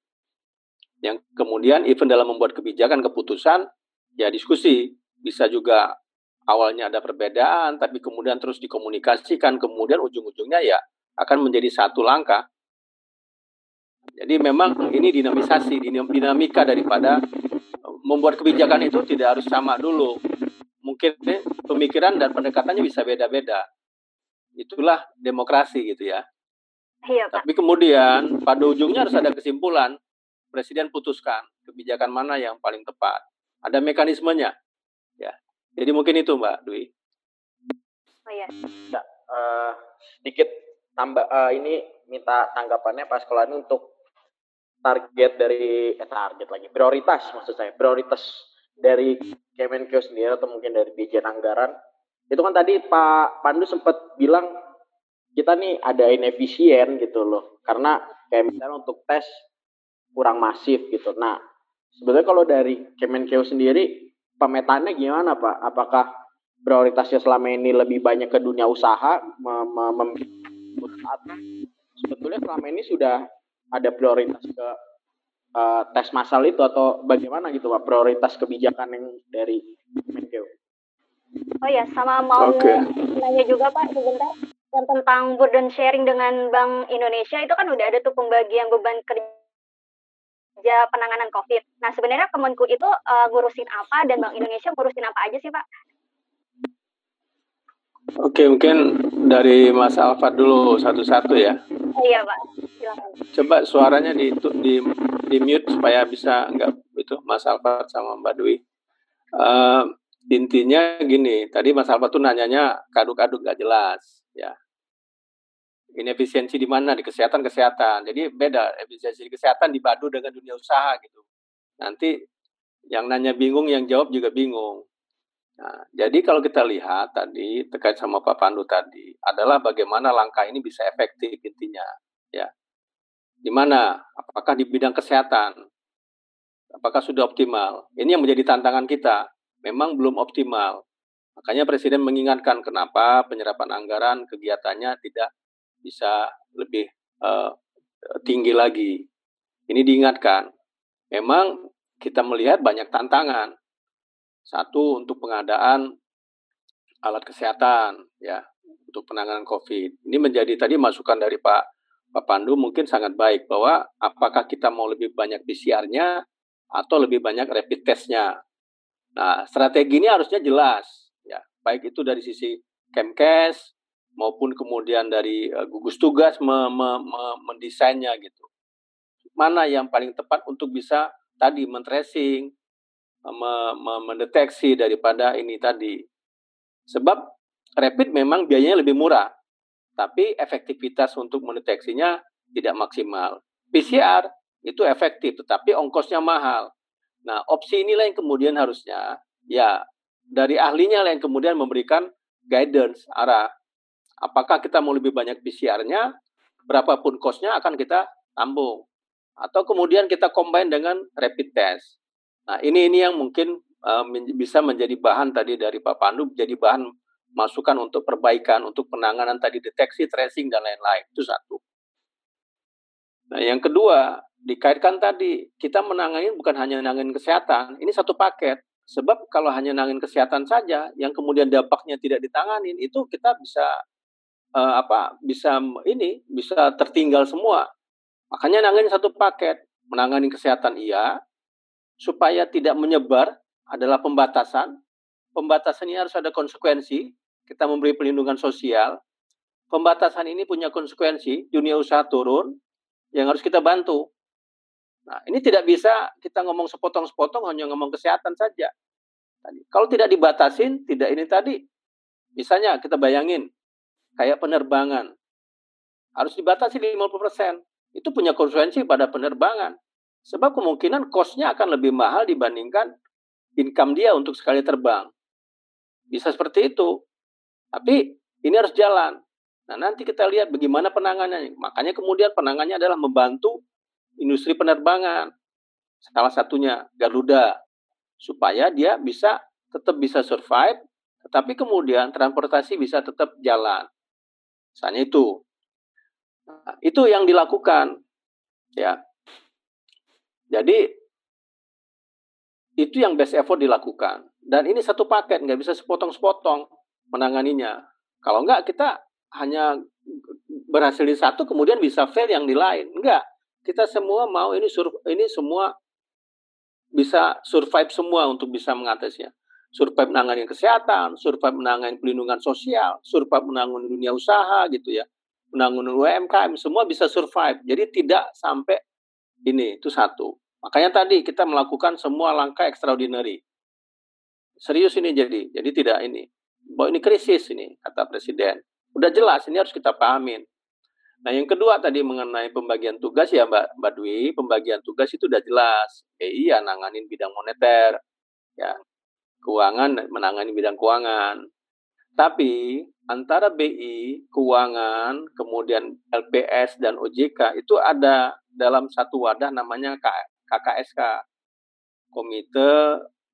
Yang kemudian even dalam membuat kebijakan keputusan ya diskusi bisa juga awalnya ada perbedaan tapi kemudian terus dikomunikasikan kemudian ujung-ujungnya ya akan menjadi satu langkah. Jadi memang ini dinamisasi dinamika daripada membuat kebijakan itu tidak harus sama dulu. Mungkin pemikiran dan pendekatannya bisa beda-beda. Itulah demokrasi gitu ya. Iya, Pak. Tapi kemudian pada ujungnya harus ada kesimpulan. Presiden putuskan kebijakan mana yang paling tepat. Ada mekanismenya. Ya. Jadi mungkin itu Mbak Dwi. Oh iya. Ya, uh, sedikit tambah uh, ini minta tanggapannya Pak Sekolani untuk target dari eh, target lagi prioritas maksud saya prioritas dari Kemenkeu sendiri atau mungkin dari Dirjen Anggaran itu kan tadi Pak Pandu sempat bilang kita nih ada inefisien gitu loh karena kayak misalnya untuk tes kurang masif gitu. Nah sebetulnya kalau dari Kemenkeu sendiri pemetaannya gimana Pak? Apakah prioritasnya selama ini lebih banyak ke dunia usaha mem sebetulnya selama ini sudah ada prioritas ke uh, tes massal itu atau bagaimana gitu Pak prioritas kebijakan yang dari Kemenkeu? Oh ya, sama mau okay. nanya juga Pak sebentar yang tentang burden sharing dengan Bank Indonesia itu kan udah ada tuh pembagian beban kerja penanganan COVID. Nah sebenarnya Kemenku itu uh, ngurusin apa dan Bank Indonesia ngurusin apa aja sih Pak? Oke, mungkin dari Mas Alfat dulu satu-satu ya. Iya Pak, silakan. Coba suaranya di, di, di mute supaya bisa enggak itu Mas Alfat sama Mbak Dwi. Uh, intinya gini, tadi Mas Alfat tuh nanyanya kaduk-kaduk nggak jelas ya inefisiensi di mana di kesehatan kesehatan jadi beda efisiensi di kesehatan dibadu dengan dunia usaha gitu nanti yang nanya bingung yang jawab juga bingung nah, jadi kalau kita lihat tadi terkait sama Pak Pandu tadi adalah bagaimana langkah ini bisa efektif intinya ya di mana apakah di bidang kesehatan apakah sudah optimal ini yang menjadi tantangan kita memang belum optimal makanya presiden mengingatkan kenapa penyerapan anggaran kegiatannya tidak bisa lebih uh, tinggi lagi. Ini diingatkan. Memang kita melihat banyak tantangan. Satu untuk pengadaan alat kesehatan ya untuk penanganan COVID. Ini menjadi tadi masukan dari Pak Pak Pandu mungkin sangat baik bahwa apakah kita mau lebih banyak PCR-nya atau lebih banyak rapid test-nya. Nah, strategi ini harusnya jelas ya, baik itu dari sisi Kemkes, maupun kemudian dari uh, gugus tugas me, me, me, mendesainnya gitu. Mana yang paling tepat untuk bisa tadi men-tracing, me, me, mendeteksi daripada ini tadi. Sebab rapid memang biayanya lebih murah, tapi efektivitas untuk mendeteksinya tidak maksimal. PCR itu efektif, tetapi ongkosnya mahal. Nah, opsi inilah yang kemudian harusnya ya dari ahlinya lah yang kemudian memberikan guidance arah Apakah kita mau lebih banyak PCR-nya, berapapun cost-nya akan kita tanggung. Atau kemudian kita combine dengan rapid test. Nah, ini ini yang mungkin uh, bisa menjadi bahan tadi dari Pak Pandu, jadi bahan masukan untuk perbaikan, untuk penanganan tadi deteksi, tracing, dan lain-lain. Itu satu. Nah, yang kedua, dikaitkan tadi, kita menangani bukan hanya menangani kesehatan, ini satu paket. Sebab kalau hanya nangin kesehatan saja, yang kemudian dampaknya tidak ditanganin, itu kita bisa uh, apa bisa ini bisa tertinggal semua. Makanya nangani satu paket, menangani kesehatan iya, supaya tidak menyebar adalah pembatasan. Pembatasan ini harus ada konsekuensi. Kita memberi pelindungan sosial. Pembatasan ini punya konsekuensi, dunia usaha turun, yang harus kita bantu. Nah, ini tidak bisa kita ngomong sepotong-sepotong hanya ngomong kesehatan saja. Tadi. Kalau tidak dibatasin, tidak ini tadi. Misalnya kita bayangin, kayak penerbangan. Harus dibatasi 50%. Itu punya konsekuensi pada penerbangan. Sebab kemungkinan cost-nya akan lebih mahal dibandingkan income dia untuk sekali terbang. Bisa seperti itu. Tapi ini harus jalan. Nah, nanti kita lihat bagaimana penanganannya. Makanya kemudian penanganannya adalah membantu industri penerbangan. Salah satunya Garuda. Supaya dia bisa tetap bisa survive, tetapi kemudian transportasi bisa tetap jalan. Misalnya itu. Nah, itu yang dilakukan. Ya. Jadi itu yang best effort dilakukan. Dan ini satu paket, nggak bisa sepotong-sepotong menanganinya. Kalau nggak kita hanya berhasil di satu, kemudian bisa fail yang di lain. Enggak. Kita semua mau ini sur ini semua bisa survive semua untuk bisa mengatasinya. Survive menangani kesehatan, survive menangani pelindungan sosial, survive menangani dunia usaha gitu ya. Menangani UMKM, semua bisa survive. Jadi tidak sampai ini, itu satu. Makanya tadi kita melakukan semua langkah extraordinary. Serius ini jadi, jadi tidak ini. Bahwa ini krisis ini, kata Presiden. Udah jelas, ini harus kita pahamin. Nah yang kedua tadi mengenai pembagian tugas ya Mbak, Mbak Dwi, pembagian tugas itu udah jelas. BI ya nanganin bidang moneter, ya keuangan menangani bidang keuangan. Tapi antara BI, keuangan, kemudian LPS dan OJK itu ada dalam satu wadah namanya KKSK, Komite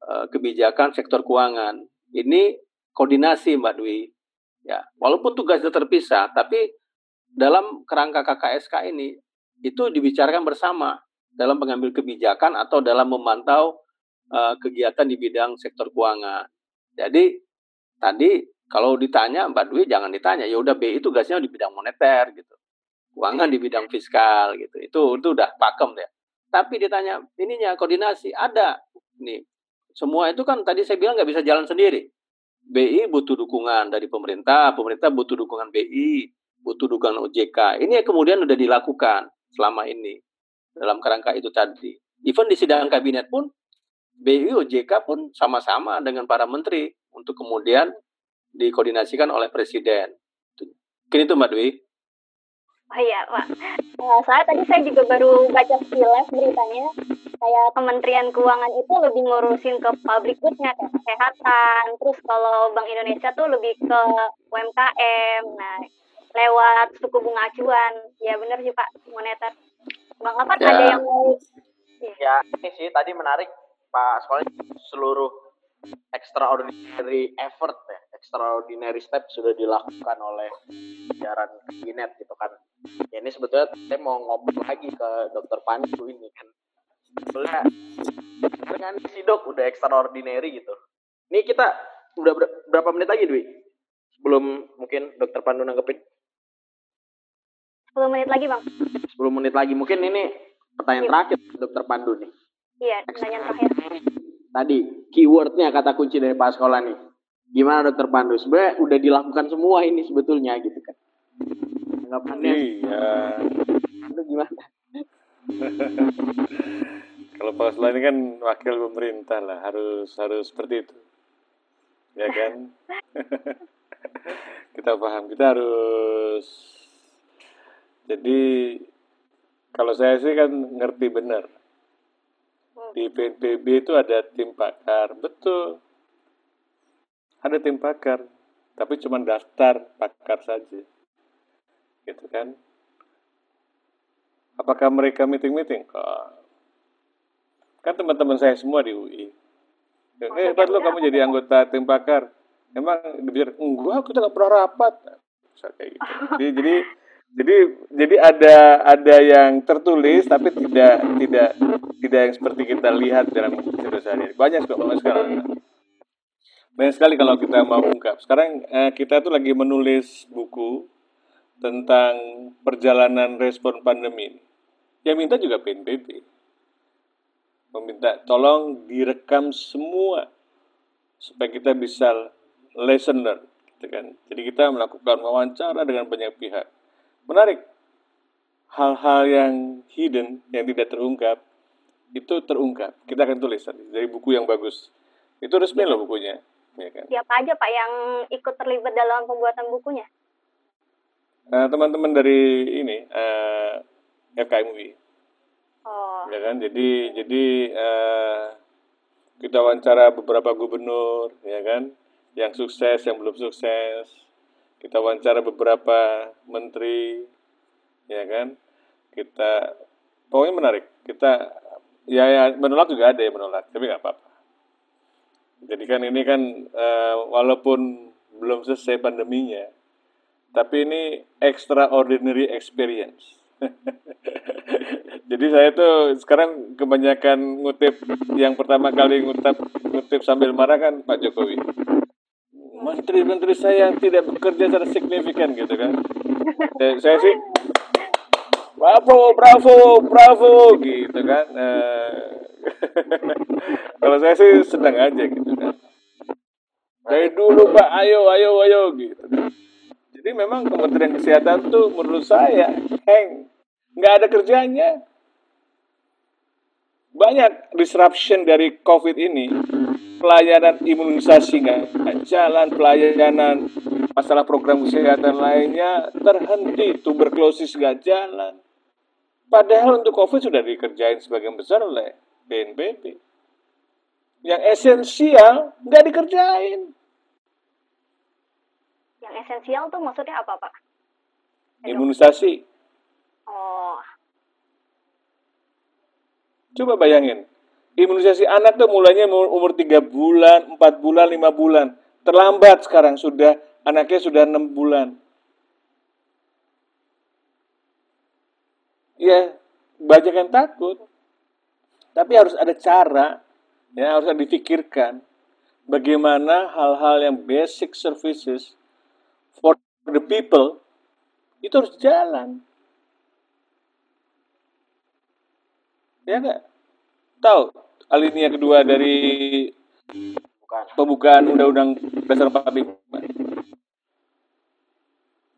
uh, Kebijakan Sektor Keuangan. Ini koordinasi Mbak Dwi. Ya, walaupun tugasnya terpisah, tapi dalam kerangka KKSK ini itu dibicarakan bersama dalam pengambil kebijakan atau dalam memantau uh, kegiatan di bidang sektor keuangan. Jadi tadi kalau ditanya Mbak Dwi jangan ditanya, ya udah BI tugasnya di bidang moneter gitu. Keuangan di bidang fiskal gitu. Itu itu udah pakem ya. Tapi ditanya ininya koordinasi ada. Nih, semua itu kan tadi saya bilang nggak bisa jalan sendiri. BI butuh dukungan dari pemerintah, pemerintah butuh dukungan BI, butuh dukungan OJK. Ini yang kemudian sudah dilakukan selama ini dalam kerangka itu tadi. Even di sidang kabinet pun BI OJK pun sama-sama dengan para menteri untuk kemudian dikoordinasikan oleh presiden. Mungkin itu Mbak Dwi. Oh iya, Pak. Nah, soalnya tadi saya juga baru baca sekilas beritanya, kayak Kementerian Keuangan itu lebih ngurusin ke public goods-nya, kayak kesehatan, terus kalau Bank Indonesia tuh lebih ke UMKM, nah lewat suku bunga acuan. Ya benar sih Pak, moneter. Bang apa ya. ada yang mau... Ya, ini sih tadi menarik Pak Sekolah seluruh extraordinary effort ya, extraordinary step sudah dilakukan oleh jajaran kabinet gitu kan. Ya, ini sebetulnya saya mau ngobrol lagi ke Dokter Pandu ini kan. Sebetulnya dengan si dok udah extraordinary gitu. Ini kita udah berapa menit lagi Dwi? Sebelum mungkin Dokter Pandu nanggepin. 10 menit lagi bang. 10 menit lagi mungkin ini pertanyaan iya. terakhir Dokter Pandu nih. Iya, pertanyaan terakhir tadi keywordnya kata kunci dari Pak Sekolah nih. Gimana Dokter Pandu? Sebenarnya udah dilakukan semua ini sebetulnya gitu kan. Anggapannya. Iya. Itu gimana? Kalau Pak Sekolah ini kan wakil pemerintah lah, harus harus seperti itu. Ya kan? kita paham, kita harus jadi kalau saya sih kan ngerti benar di BNPB itu ada tim pakar, betul. Ada tim pakar, tapi cuma daftar pakar saja. Gitu kan? Apakah mereka meeting-meeting? Kan teman-teman saya semua di UI. Eh, hebat lo kamu jadi anggota tim pakar. Emang dibilang, enggak, kita nggak pernah rapat. kayak gitu. Jadi, jadi jadi jadi ada ada yang tertulis tapi tidak tidak tidak yang seperti kita lihat dalam cerita sehari banyak banyak sekarang banyak sekali kalau kita mau ungkap. Sekarang eh, kita tuh lagi menulis buku tentang perjalanan respon pandemi yang minta juga PNBP meminta tolong direkam semua supaya kita bisa lesson learn gitu kan. Jadi kita melakukan wawancara dengan banyak pihak Menarik. Hal-hal yang hidden, yang tidak terungkap, itu terungkap. Kita akan tulis tadi dari buku yang bagus. Itu resmi loh bukunya. Ya kan? Siapa aja Pak yang ikut terlibat dalam pembuatan bukunya? Uh, teman-teman dari ini uh, eh, FKMUI. Oh. Ya kan, jadi jadi uh, kita wawancara beberapa gubernur, ya kan, yang sukses, yang belum sukses, kita wawancara beberapa menteri ya kan? Kita pokoknya menarik. Kita ya, ya menolak juga ada yang menolak tapi nggak apa-apa. Jadi kan ini kan uh, walaupun belum selesai pandeminya tapi ini extraordinary experience. Jadi saya tuh sekarang kebanyakan ngutip yang pertama kali ngutip ngutip sambil marah kan Pak Jokowi. Menteri-menteri saya tidak bekerja secara signifikan gitu kan. Saya, saya sih bravo, bravo, bravo gitu kan. Eh, kalau saya sih sedang aja gitu kan. Dari dulu Pak, ayo, ayo, ayo gitu. Jadi memang Kementerian Kesehatan tuh menurut saya heng, nggak ada kerjanya banyak disruption dari COVID ini, pelayanan imunisasi nggak jalan, pelayanan masalah program kesehatan lainnya terhenti, tuberkulosis nggak jalan. Padahal untuk COVID sudah dikerjain sebagian besar oleh BNPB. Yang esensial nggak dikerjain. Yang esensial tuh maksudnya apa, Pak? Imunisasi. Oh, Coba bayangin, imunisasi anak tuh mulainya umur umur 3 bulan, 4 bulan, 5 bulan. Terlambat sekarang sudah, anaknya sudah 6 bulan. Ya, banyak yang takut. Tapi harus ada cara, ya harus dipikirkan bagaimana hal-hal yang basic services for the people itu harus jalan. Ya enggak? Tahu alinea kedua dari pembukaan Undang-Undang Dasar 45.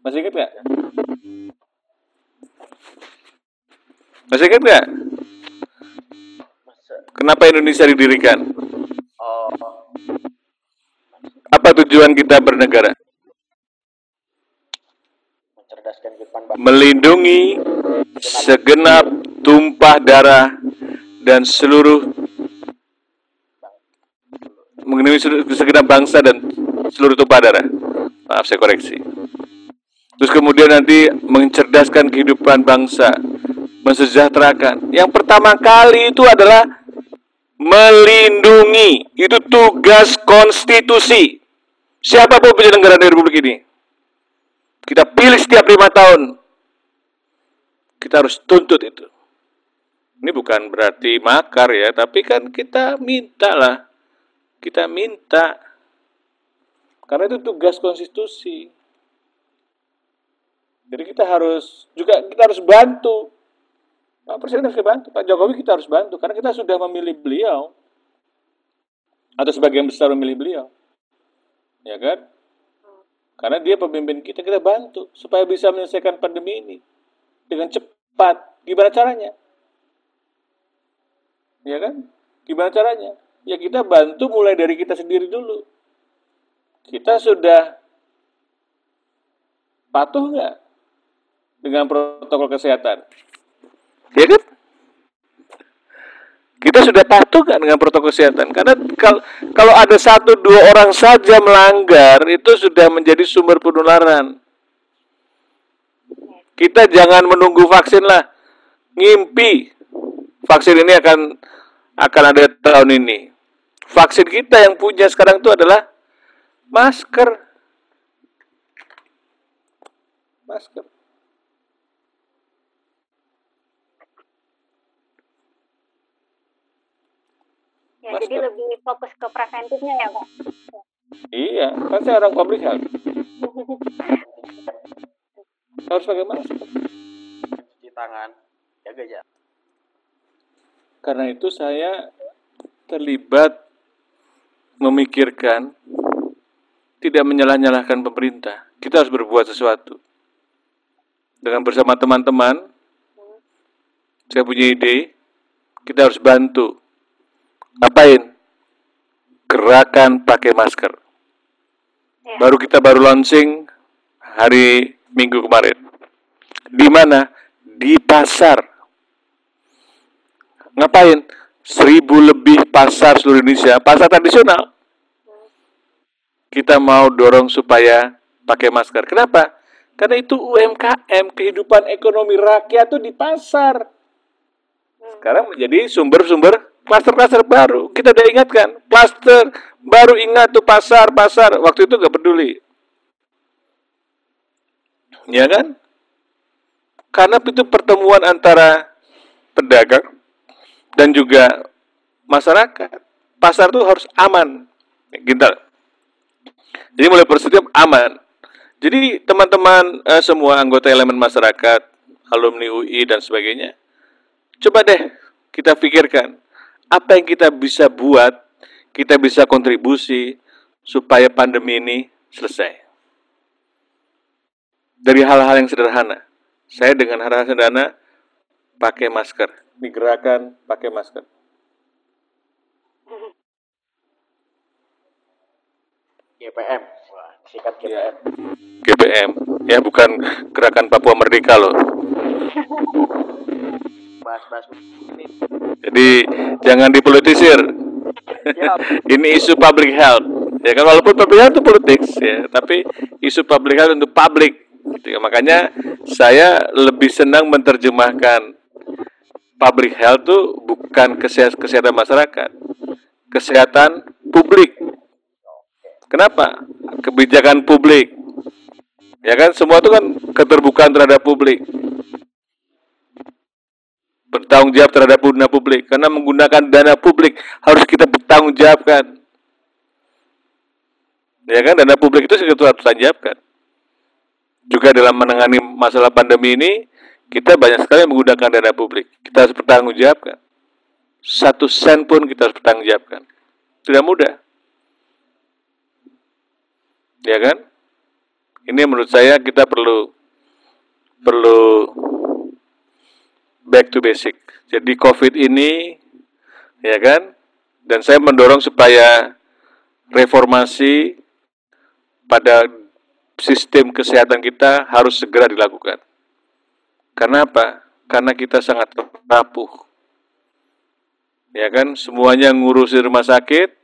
Masih ingat nggak? Masih ingat nggak? Kenapa Indonesia didirikan? Apa tujuan kita bernegara? Melindungi segenap tumpah darah dan seluruh mengenai segenap bangsa dan seluruh tumpah darah. Maaf saya koreksi. Terus kemudian nanti mencerdaskan kehidupan bangsa, mensejahterakan. Yang pertama kali itu adalah melindungi. Itu tugas konstitusi. Siapa pun penyelenggara Republik ini. Kita pilih setiap lima tahun. Kita harus tuntut itu. Ini bukan berarti makar ya, tapi kan kita minta lah. Kita minta. Karena itu tugas konstitusi. Jadi kita harus juga kita harus bantu. Pak Presiden harus bantu, Pak Jokowi kita harus bantu karena kita sudah memilih beliau atau sebagian besar memilih beliau, ya kan? Karena dia pemimpin kita, kita bantu supaya bisa menyelesaikan pandemi ini dengan cepat. Gimana caranya? Ya kan? Gimana caranya? Ya kita bantu mulai dari kita sendiri dulu. Kita sudah patuh nggak dengan protokol kesehatan? Ya kan? Kita sudah patuh nggak dengan protokol kesehatan? Karena kalau kalau ada satu dua orang saja melanggar itu sudah menjadi sumber penularan. Kita jangan menunggu vaksin lah, ngimpi vaksin ini akan akan ada tahun ini. Vaksin kita yang punya sekarang itu adalah masker. Masker. ya Masker. jadi lebih fokus ke preventifnya ya, Pak. Iya, kan saya orang public health. Harus pakai masker. Cuci tangan, jaga jarak. Karena itu saya terlibat memikirkan tidak menyalah-nyalahkan pemerintah. Kita harus berbuat sesuatu. Dengan bersama teman-teman, saya punya ide, kita harus bantu. Ngapain? Gerakan pakai masker. Ya. Baru kita baru launching hari Minggu kemarin. Di mana? Di pasar. Ngapain? Seribu lebih pasar seluruh Indonesia, pasar tradisional. Kita mau dorong supaya pakai masker. Kenapa? Karena itu UMKM, kehidupan ekonomi rakyat tuh di pasar. Sekarang menjadi sumber-sumber klaster-klaster baru. Kita udah ingatkan, klaster baru ingat tuh pasar-pasar. Waktu itu nggak peduli. Ya kan? Karena itu pertemuan antara pedagang dan juga masyarakat. Pasar itu harus aman. Gitu. Jadi mulai positif aman. Jadi teman-teman eh, semua anggota elemen masyarakat, alumni UI dan sebagainya, coba deh kita pikirkan apa yang kita bisa buat, kita bisa kontribusi supaya pandemi ini selesai. Dari hal-hal yang sederhana. Saya dengan hal-hal sederhana pakai masker, digerakkan pakai masker. GPM. Wah, sikat Ya. GPM. GPM, ya bukan gerakan Papua Merdeka loh. Bahas-bahas ini. Jadi jangan dipolitisir. Ya, Ini isu public health. Ya kan walaupun public health itu politik ya, tapi isu public health untuk publik. Gitu ya. Makanya saya lebih senang menerjemahkan public health itu bukan kesehatan, kesehatan masyarakat, kesehatan publik. Kenapa? Kebijakan publik. Ya kan semua itu kan keterbukaan terhadap publik. Bertanggung jawab terhadap dana publik karena menggunakan dana publik harus kita bertanggung jawabkan. Ya kan dana publik itu kita harus jawabkan. Juga dalam menangani masalah pandemi ini kita banyak sekali menggunakan dana publik. Kita harus bertanggung jawabkan. Satu sen pun kita harus bertanggung jawabkan. Tidak mudah. Ya kan? Ini menurut saya kita perlu perlu back to basic. Jadi COVID ini ya kan? Dan saya mendorong supaya reformasi pada sistem kesehatan kita harus segera dilakukan. Karena apa? Karena kita sangat rapuh. Ya kan? Semuanya ngurusi rumah sakit,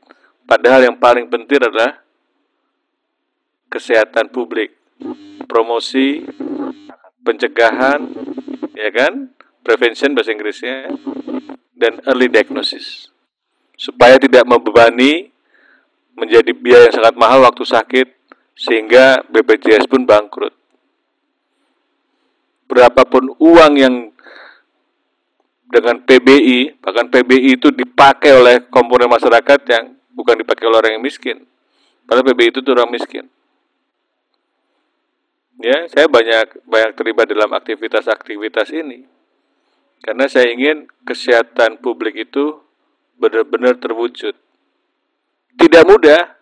padahal yang paling penting adalah kesehatan publik, promosi, pencegahan, ya kan, prevention bahasa Inggrisnya, dan early diagnosis, supaya tidak membebani menjadi biaya yang sangat mahal waktu sakit, sehingga BPJS pun bangkrut. Berapapun uang yang dengan PBI, bahkan PBI itu dipakai oleh komponen masyarakat yang bukan dipakai oleh orang yang miskin. Padahal PBI itu orang miskin. Ya, saya banyak banyak terlibat dalam aktivitas-aktivitas ini. Karena saya ingin kesehatan publik itu benar-benar terwujud. Tidak mudah.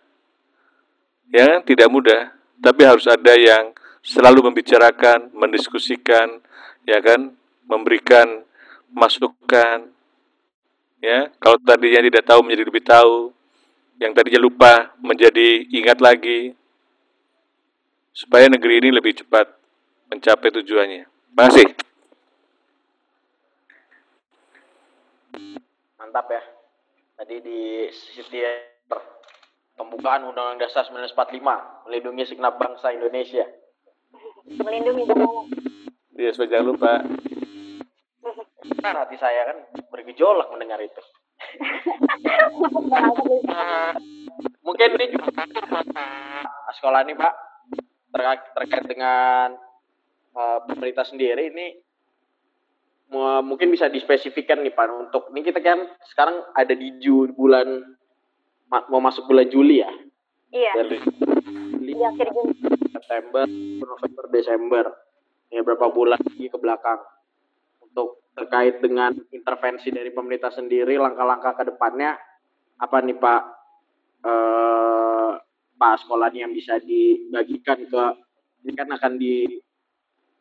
Ya, tidak mudah, tapi harus ada yang selalu membicarakan, mendiskusikan, ya kan, memberikan masukan. Ya, kalau tadinya tidak tahu menjadi lebih tahu, yang tadinya lupa menjadi ingat lagi, supaya negeri ini lebih cepat mencapai tujuannya. Masih. mantap ya. Tadi di sisi pembukaan Undang-Undang Dasar 1945 melindungi segenap bangsa Indonesia. melindungi dong. Dia supaya jangan lupa. Nah, hati saya kan bergejolak mendengar itu. Mungkin ini juga sekolah ini Pak terkait, terkait dengan uh, pemerintah sendiri ini mu- mungkin bisa dispesifikkan nih Pak untuk ini kita kan sekarang ada di Juli bulan ma- mau masuk bulan Juli ya? Iya, dari Juli, di akhir Juni. September November Desember. Ya berapa bulan lagi ke belakang. Untuk terkait dengan intervensi dari pemerintah sendiri langkah-langkah ke depannya apa nih Pak? Eh, Pak sekolahnya yang bisa dibagikan ke ini kan akan di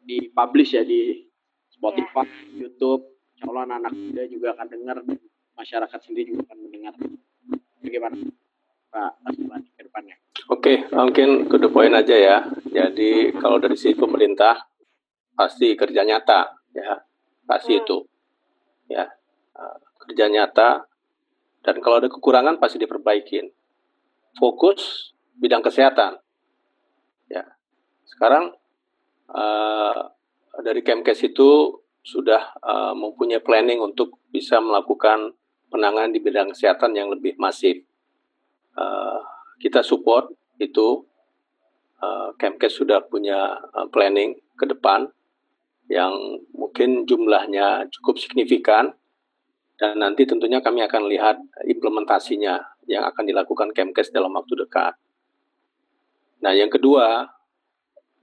di publish ya di Spotify, YouTube, insya Allah anak-anak muda juga akan dengar dan masyarakat sendiri juga akan mendengar. Bagaimana Pak Asmani ke depannya? Oke, mungkin ke the point aja ya. Jadi kalau dari sisi pemerintah pasti kerja nyata ya, pasti Hmm. itu ya eh, kerja nyata dan kalau ada kekurangan pasti diperbaikin. Fokus bidang kesehatan ya. Sekarang eh, dari Kemkes itu sudah eh, mempunyai planning untuk bisa melakukan penanganan di bidang kesehatan yang lebih masif. Eh, kita support itu uh, Kemkes sudah punya uh, planning ke depan yang mungkin jumlahnya cukup signifikan dan nanti tentunya kami akan lihat implementasinya yang akan dilakukan Kemkes dalam waktu dekat. Nah, yang kedua,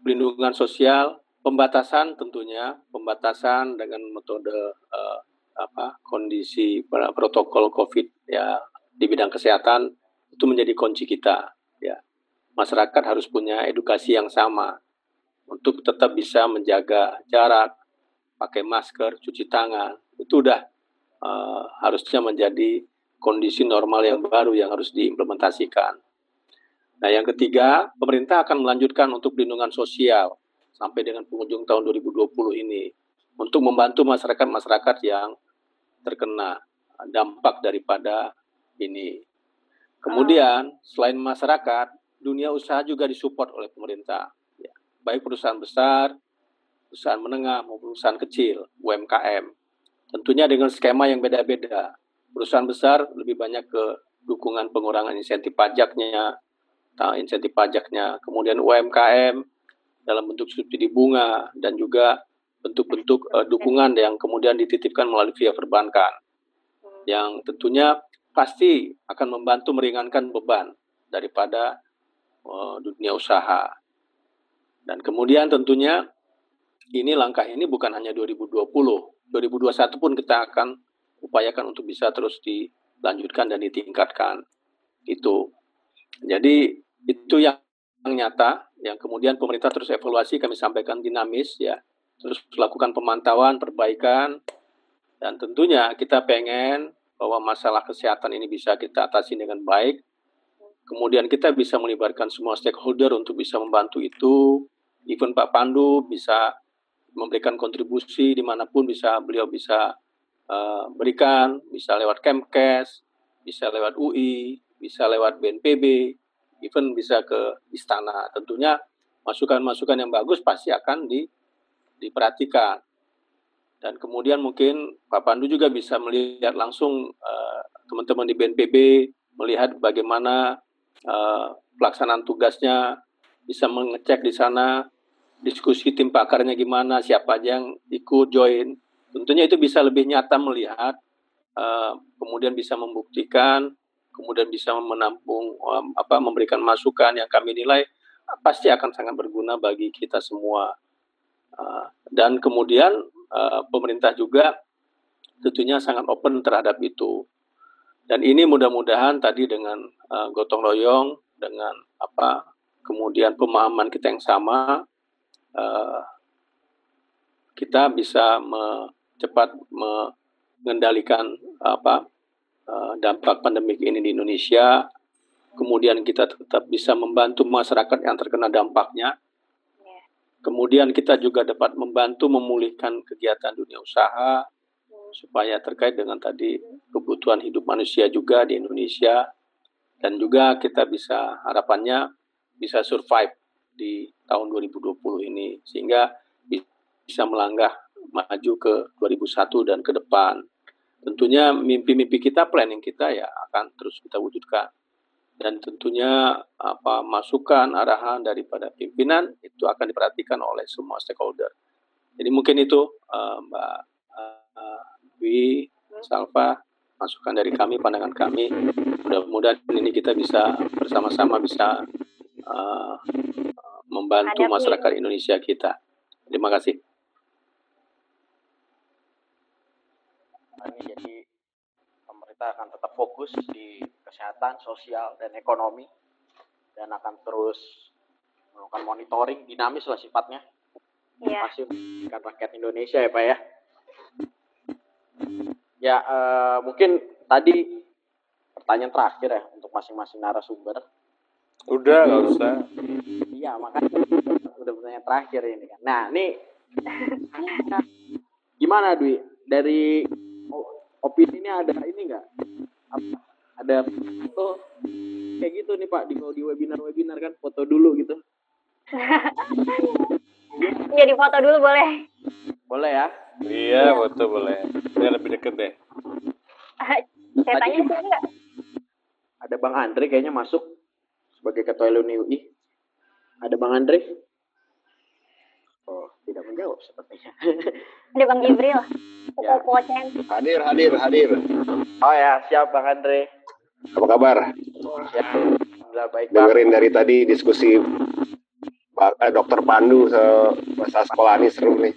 pelindungan sosial, pembatasan tentunya, pembatasan dengan metode uh, apa kondisi protokol COVID ya di bidang kesehatan itu menjadi kunci kita ya. Masyarakat harus punya edukasi yang sama untuk tetap bisa menjaga jarak, pakai masker, cuci tangan. Itu udah uh, harusnya menjadi kondisi normal yang baru yang harus diimplementasikan. Nah, yang ketiga, pemerintah akan melanjutkan untuk perlindungan sosial sampai dengan penghujung tahun 2020 ini untuk membantu masyarakat-masyarakat yang terkena dampak daripada ini. Kemudian, selain masyarakat, dunia usaha juga disupport oleh pemerintah. Ya, baik perusahaan besar, perusahaan menengah maupun perusahaan kecil, UMKM. Tentunya dengan skema yang beda-beda. Perusahaan besar lebih banyak ke dukungan pengurangan insentif pajaknya, insentif pajaknya. Kemudian UMKM dalam bentuk subsidi bunga dan juga bentuk-bentuk uh, dukungan yang kemudian dititipkan melalui via perbankan yang tentunya pasti akan membantu meringankan beban daripada uh, dunia usaha. Dan kemudian tentunya ini langkah ini bukan hanya 2020, 2021 pun kita akan upayakan untuk bisa terus dilanjutkan dan ditingkatkan. Itu. Jadi itu yang nyata yang kemudian pemerintah terus evaluasi kami sampaikan dinamis ya terus lakukan pemantauan, perbaikan, dan tentunya kita pengen bahwa masalah kesehatan ini bisa kita atasi dengan baik. Kemudian kita bisa melibatkan semua stakeholder untuk bisa membantu itu. Even Pak Pandu bisa memberikan kontribusi di mana pun bisa beliau bisa uh, berikan, bisa lewat Kemkes, bisa lewat UI, bisa lewat BNPB, even bisa ke istana. Tentunya masukan-masukan yang bagus pasti akan di diperhatikan. Dan kemudian mungkin Pak Pandu juga bisa melihat langsung uh, teman-teman di BNPB melihat bagaimana uh, pelaksanaan tugasnya, bisa mengecek di sana diskusi tim pakarnya gimana, siapa aja yang ikut join. Tentunya itu bisa lebih nyata melihat, uh, kemudian bisa membuktikan, kemudian bisa menampung um, apa memberikan masukan yang kami nilai pasti akan sangat berguna bagi kita semua. Uh, dan kemudian uh, pemerintah juga tentunya sangat open terhadap itu. Dan ini mudah-mudahan tadi dengan uh, gotong royong, dengan apa, kemudian pemahaman kita yang sama, uh, kita bisa me, cepat mengendalikan apa uh, dampak pandemik ini di Indonesia. Kemudian kita tetap bisa membantu masyarakat yang terkena dampaknya Kemudian kita juga dapat membantu memulihkan kegiatan dunia usaha supaya terkait dengan tadi kebutuhan hidup manusia juga di Indonesia dan juga kita bisa harapannya bisa survive di tahun 2020 ini sehingga bisa melangkah maju ke 2001 dan ke depan. Tentunya mimpi-mimpi kita, planning kita ya akan terus kita wujudkan dan tentunya apa masukan arahan daripada pimpinan itu akan diperhatikan oleh semua stakeholder. Jadi mungkin itu uh, Mbak uh, Dwi, Salva, masukan dari kami, pandangan kami. Mudah-mudahan ini kita bisa bersama-sama bisa uh, membantu masyarakat Indonesia kita. Terima kasih. Jadi kita akan tetap fokus di kesehatan, sosial, dan ekonomi dan akan terus melakukan monitoring dinamis lah sifatnya. Iya. Masih kan rakyat Indonesia ya Pak ya. Ya uh, mungkin tadi pertanyaan terakhir ya untuk masing-masing narasumber. Udah nggak usah. Iya makanya udah pertanyaan terakhir ini kan. Nah ini gimana Dwi dari opini ini ada ini enggak apa? Ada foto kayak gitu nih Pak di di webinar webinar kan foto dulu gitu. Jadi foto dulu boleh. Boleh ya? Iya foto boleh. Saya lebih deket deh. Saya tanya sih enggak ada Bang Andre kayaknya masuk sebagai ketua alumni UI ada Bang Andre tidak menjawab sepertinya. Ada Bang Jibril. Ya. Pocen. Hadir, hadir, hadir. Oh ya, siap Bang Andre. Apa kabar? Ya, alhamdulillah baik Bang. Dengerin dari tadi diskusi Pak- eh, Dokter Pandu se- masa sekolah ini seru nih.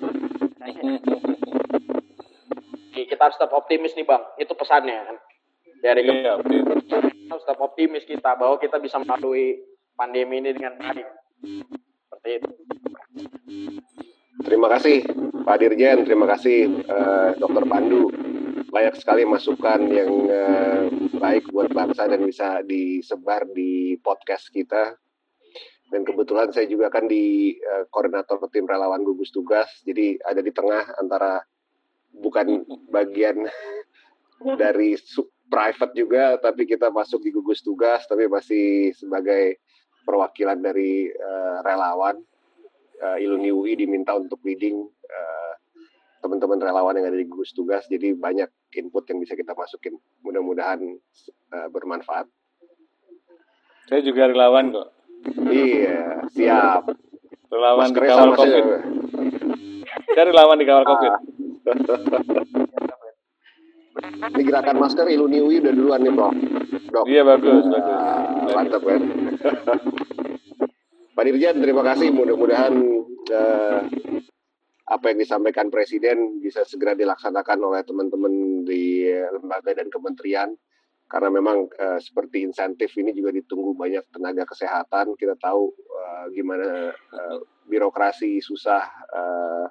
Kita harus tetap optimis nih Bang. Itu pesannya kan. Dari Iya, oke. kita harus tetap optimis kita bahwa kita bisa melalui pandemi ini dengan baik. Seperti itu. Terima kasih Pak Dirjen, terima kasih eh, Dokter Pandu. Layak sekali masukan yang eh, baik buat bangsa dan bisa disebar di podcast kita. Dan kebetulan saya juga kan di eh, koordinator tim relawan gugus tugas, jadi ada di tengah antara bukan bagian dari private juga, tapi kita masuk di gugus tugas, tapi masih sebagai perwakilan dari eh, relawan uh, Iluni UI diminta untuk leading uh, teman-teman relawan yang ada di gugus tugas jadi banyak input yang bisa kita masukin mudah-mudahan uh, bermanfaat Saya juga relawan kok. iya siap Relawan di kawal COVID. Saya relawan di kawal COVID. ini gerakan masker Iluni UI udah duluan nih bro dok Iya bagus, bagus. Ah, mantap kan Pak Dirjen terima kasih. Mudah-mudahan eh, apa yang disampaikan Presiden bisa segera dilaksanakan oleh teman-teman di lembaga dan kementerian. Karena memang eh, seperti insentif ini juga ditunggu banyak tenaga kesehatan. Kita tahu eh, gimana eh, birokrasi susah eh,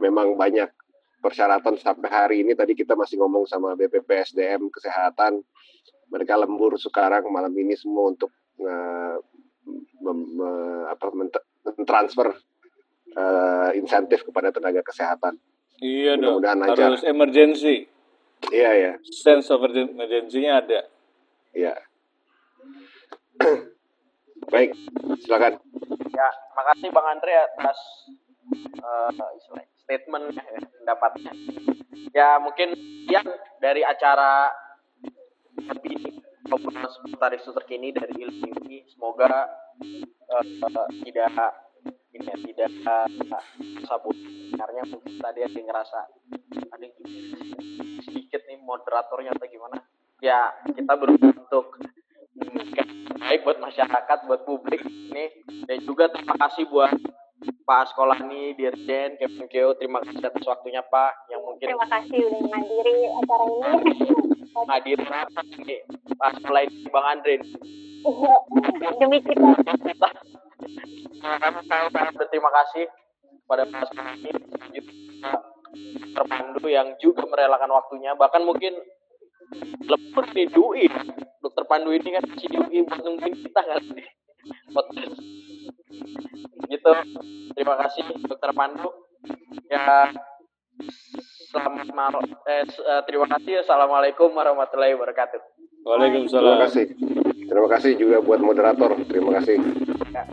memang banyak persyaratan sampai hari ini. Tadi kita masih ngomong sama BPPSDM kesehatan. Mereka lembur sekarang malam ini semua untuk eh, mem- me- apa mentransfer eh, insentif kepada tenaga kesehatan. Iya dong. Mudah-mudahan lancar. Harus emergency. Iya ya, Sense of emergency-nya ada. iya. Baik, silakan. Ya, makasih Bang Andre atas eh, istilah- statement ya, pendapatnya. Ya, mungkin yang dari acara lebih ngobrol seputar isu terkini dari ilmu ini semoga eh, eh, tidak ini ya, tidak uh, sabut sebenarnya mungkin tadi ada yang ngerasa ada yang sedikit nih moderatornya atau gimana? Ya kita berusaha untuk baik buat masyarakat buat publik nih dan juga terima kasih buat Pak Sekolani, Dirjen, Kevin Keo, terima kasih atas waktunya Pak yang mungkin Terima kasih udah menghadiri acara ini. hadir Pak Sekolah ini Bang Andre. Demi kita. kami sangat berterima kasih pada Pak Sekolani terpandu yang juga merelakan waktunya. Bahkan mungkin lebih di UI dokter Pandu ini kan si UI buat nungguin kita kan. Di podcast gitu. Terima kasih dokter Pandu. Ya selamat malam eh, eh, terima kasih assalamualaikum warahmatullahi wabarakatuh Terima Waalaikumsalam. kasih. Terima kasih juga buat moderator. Terima kasih. ya.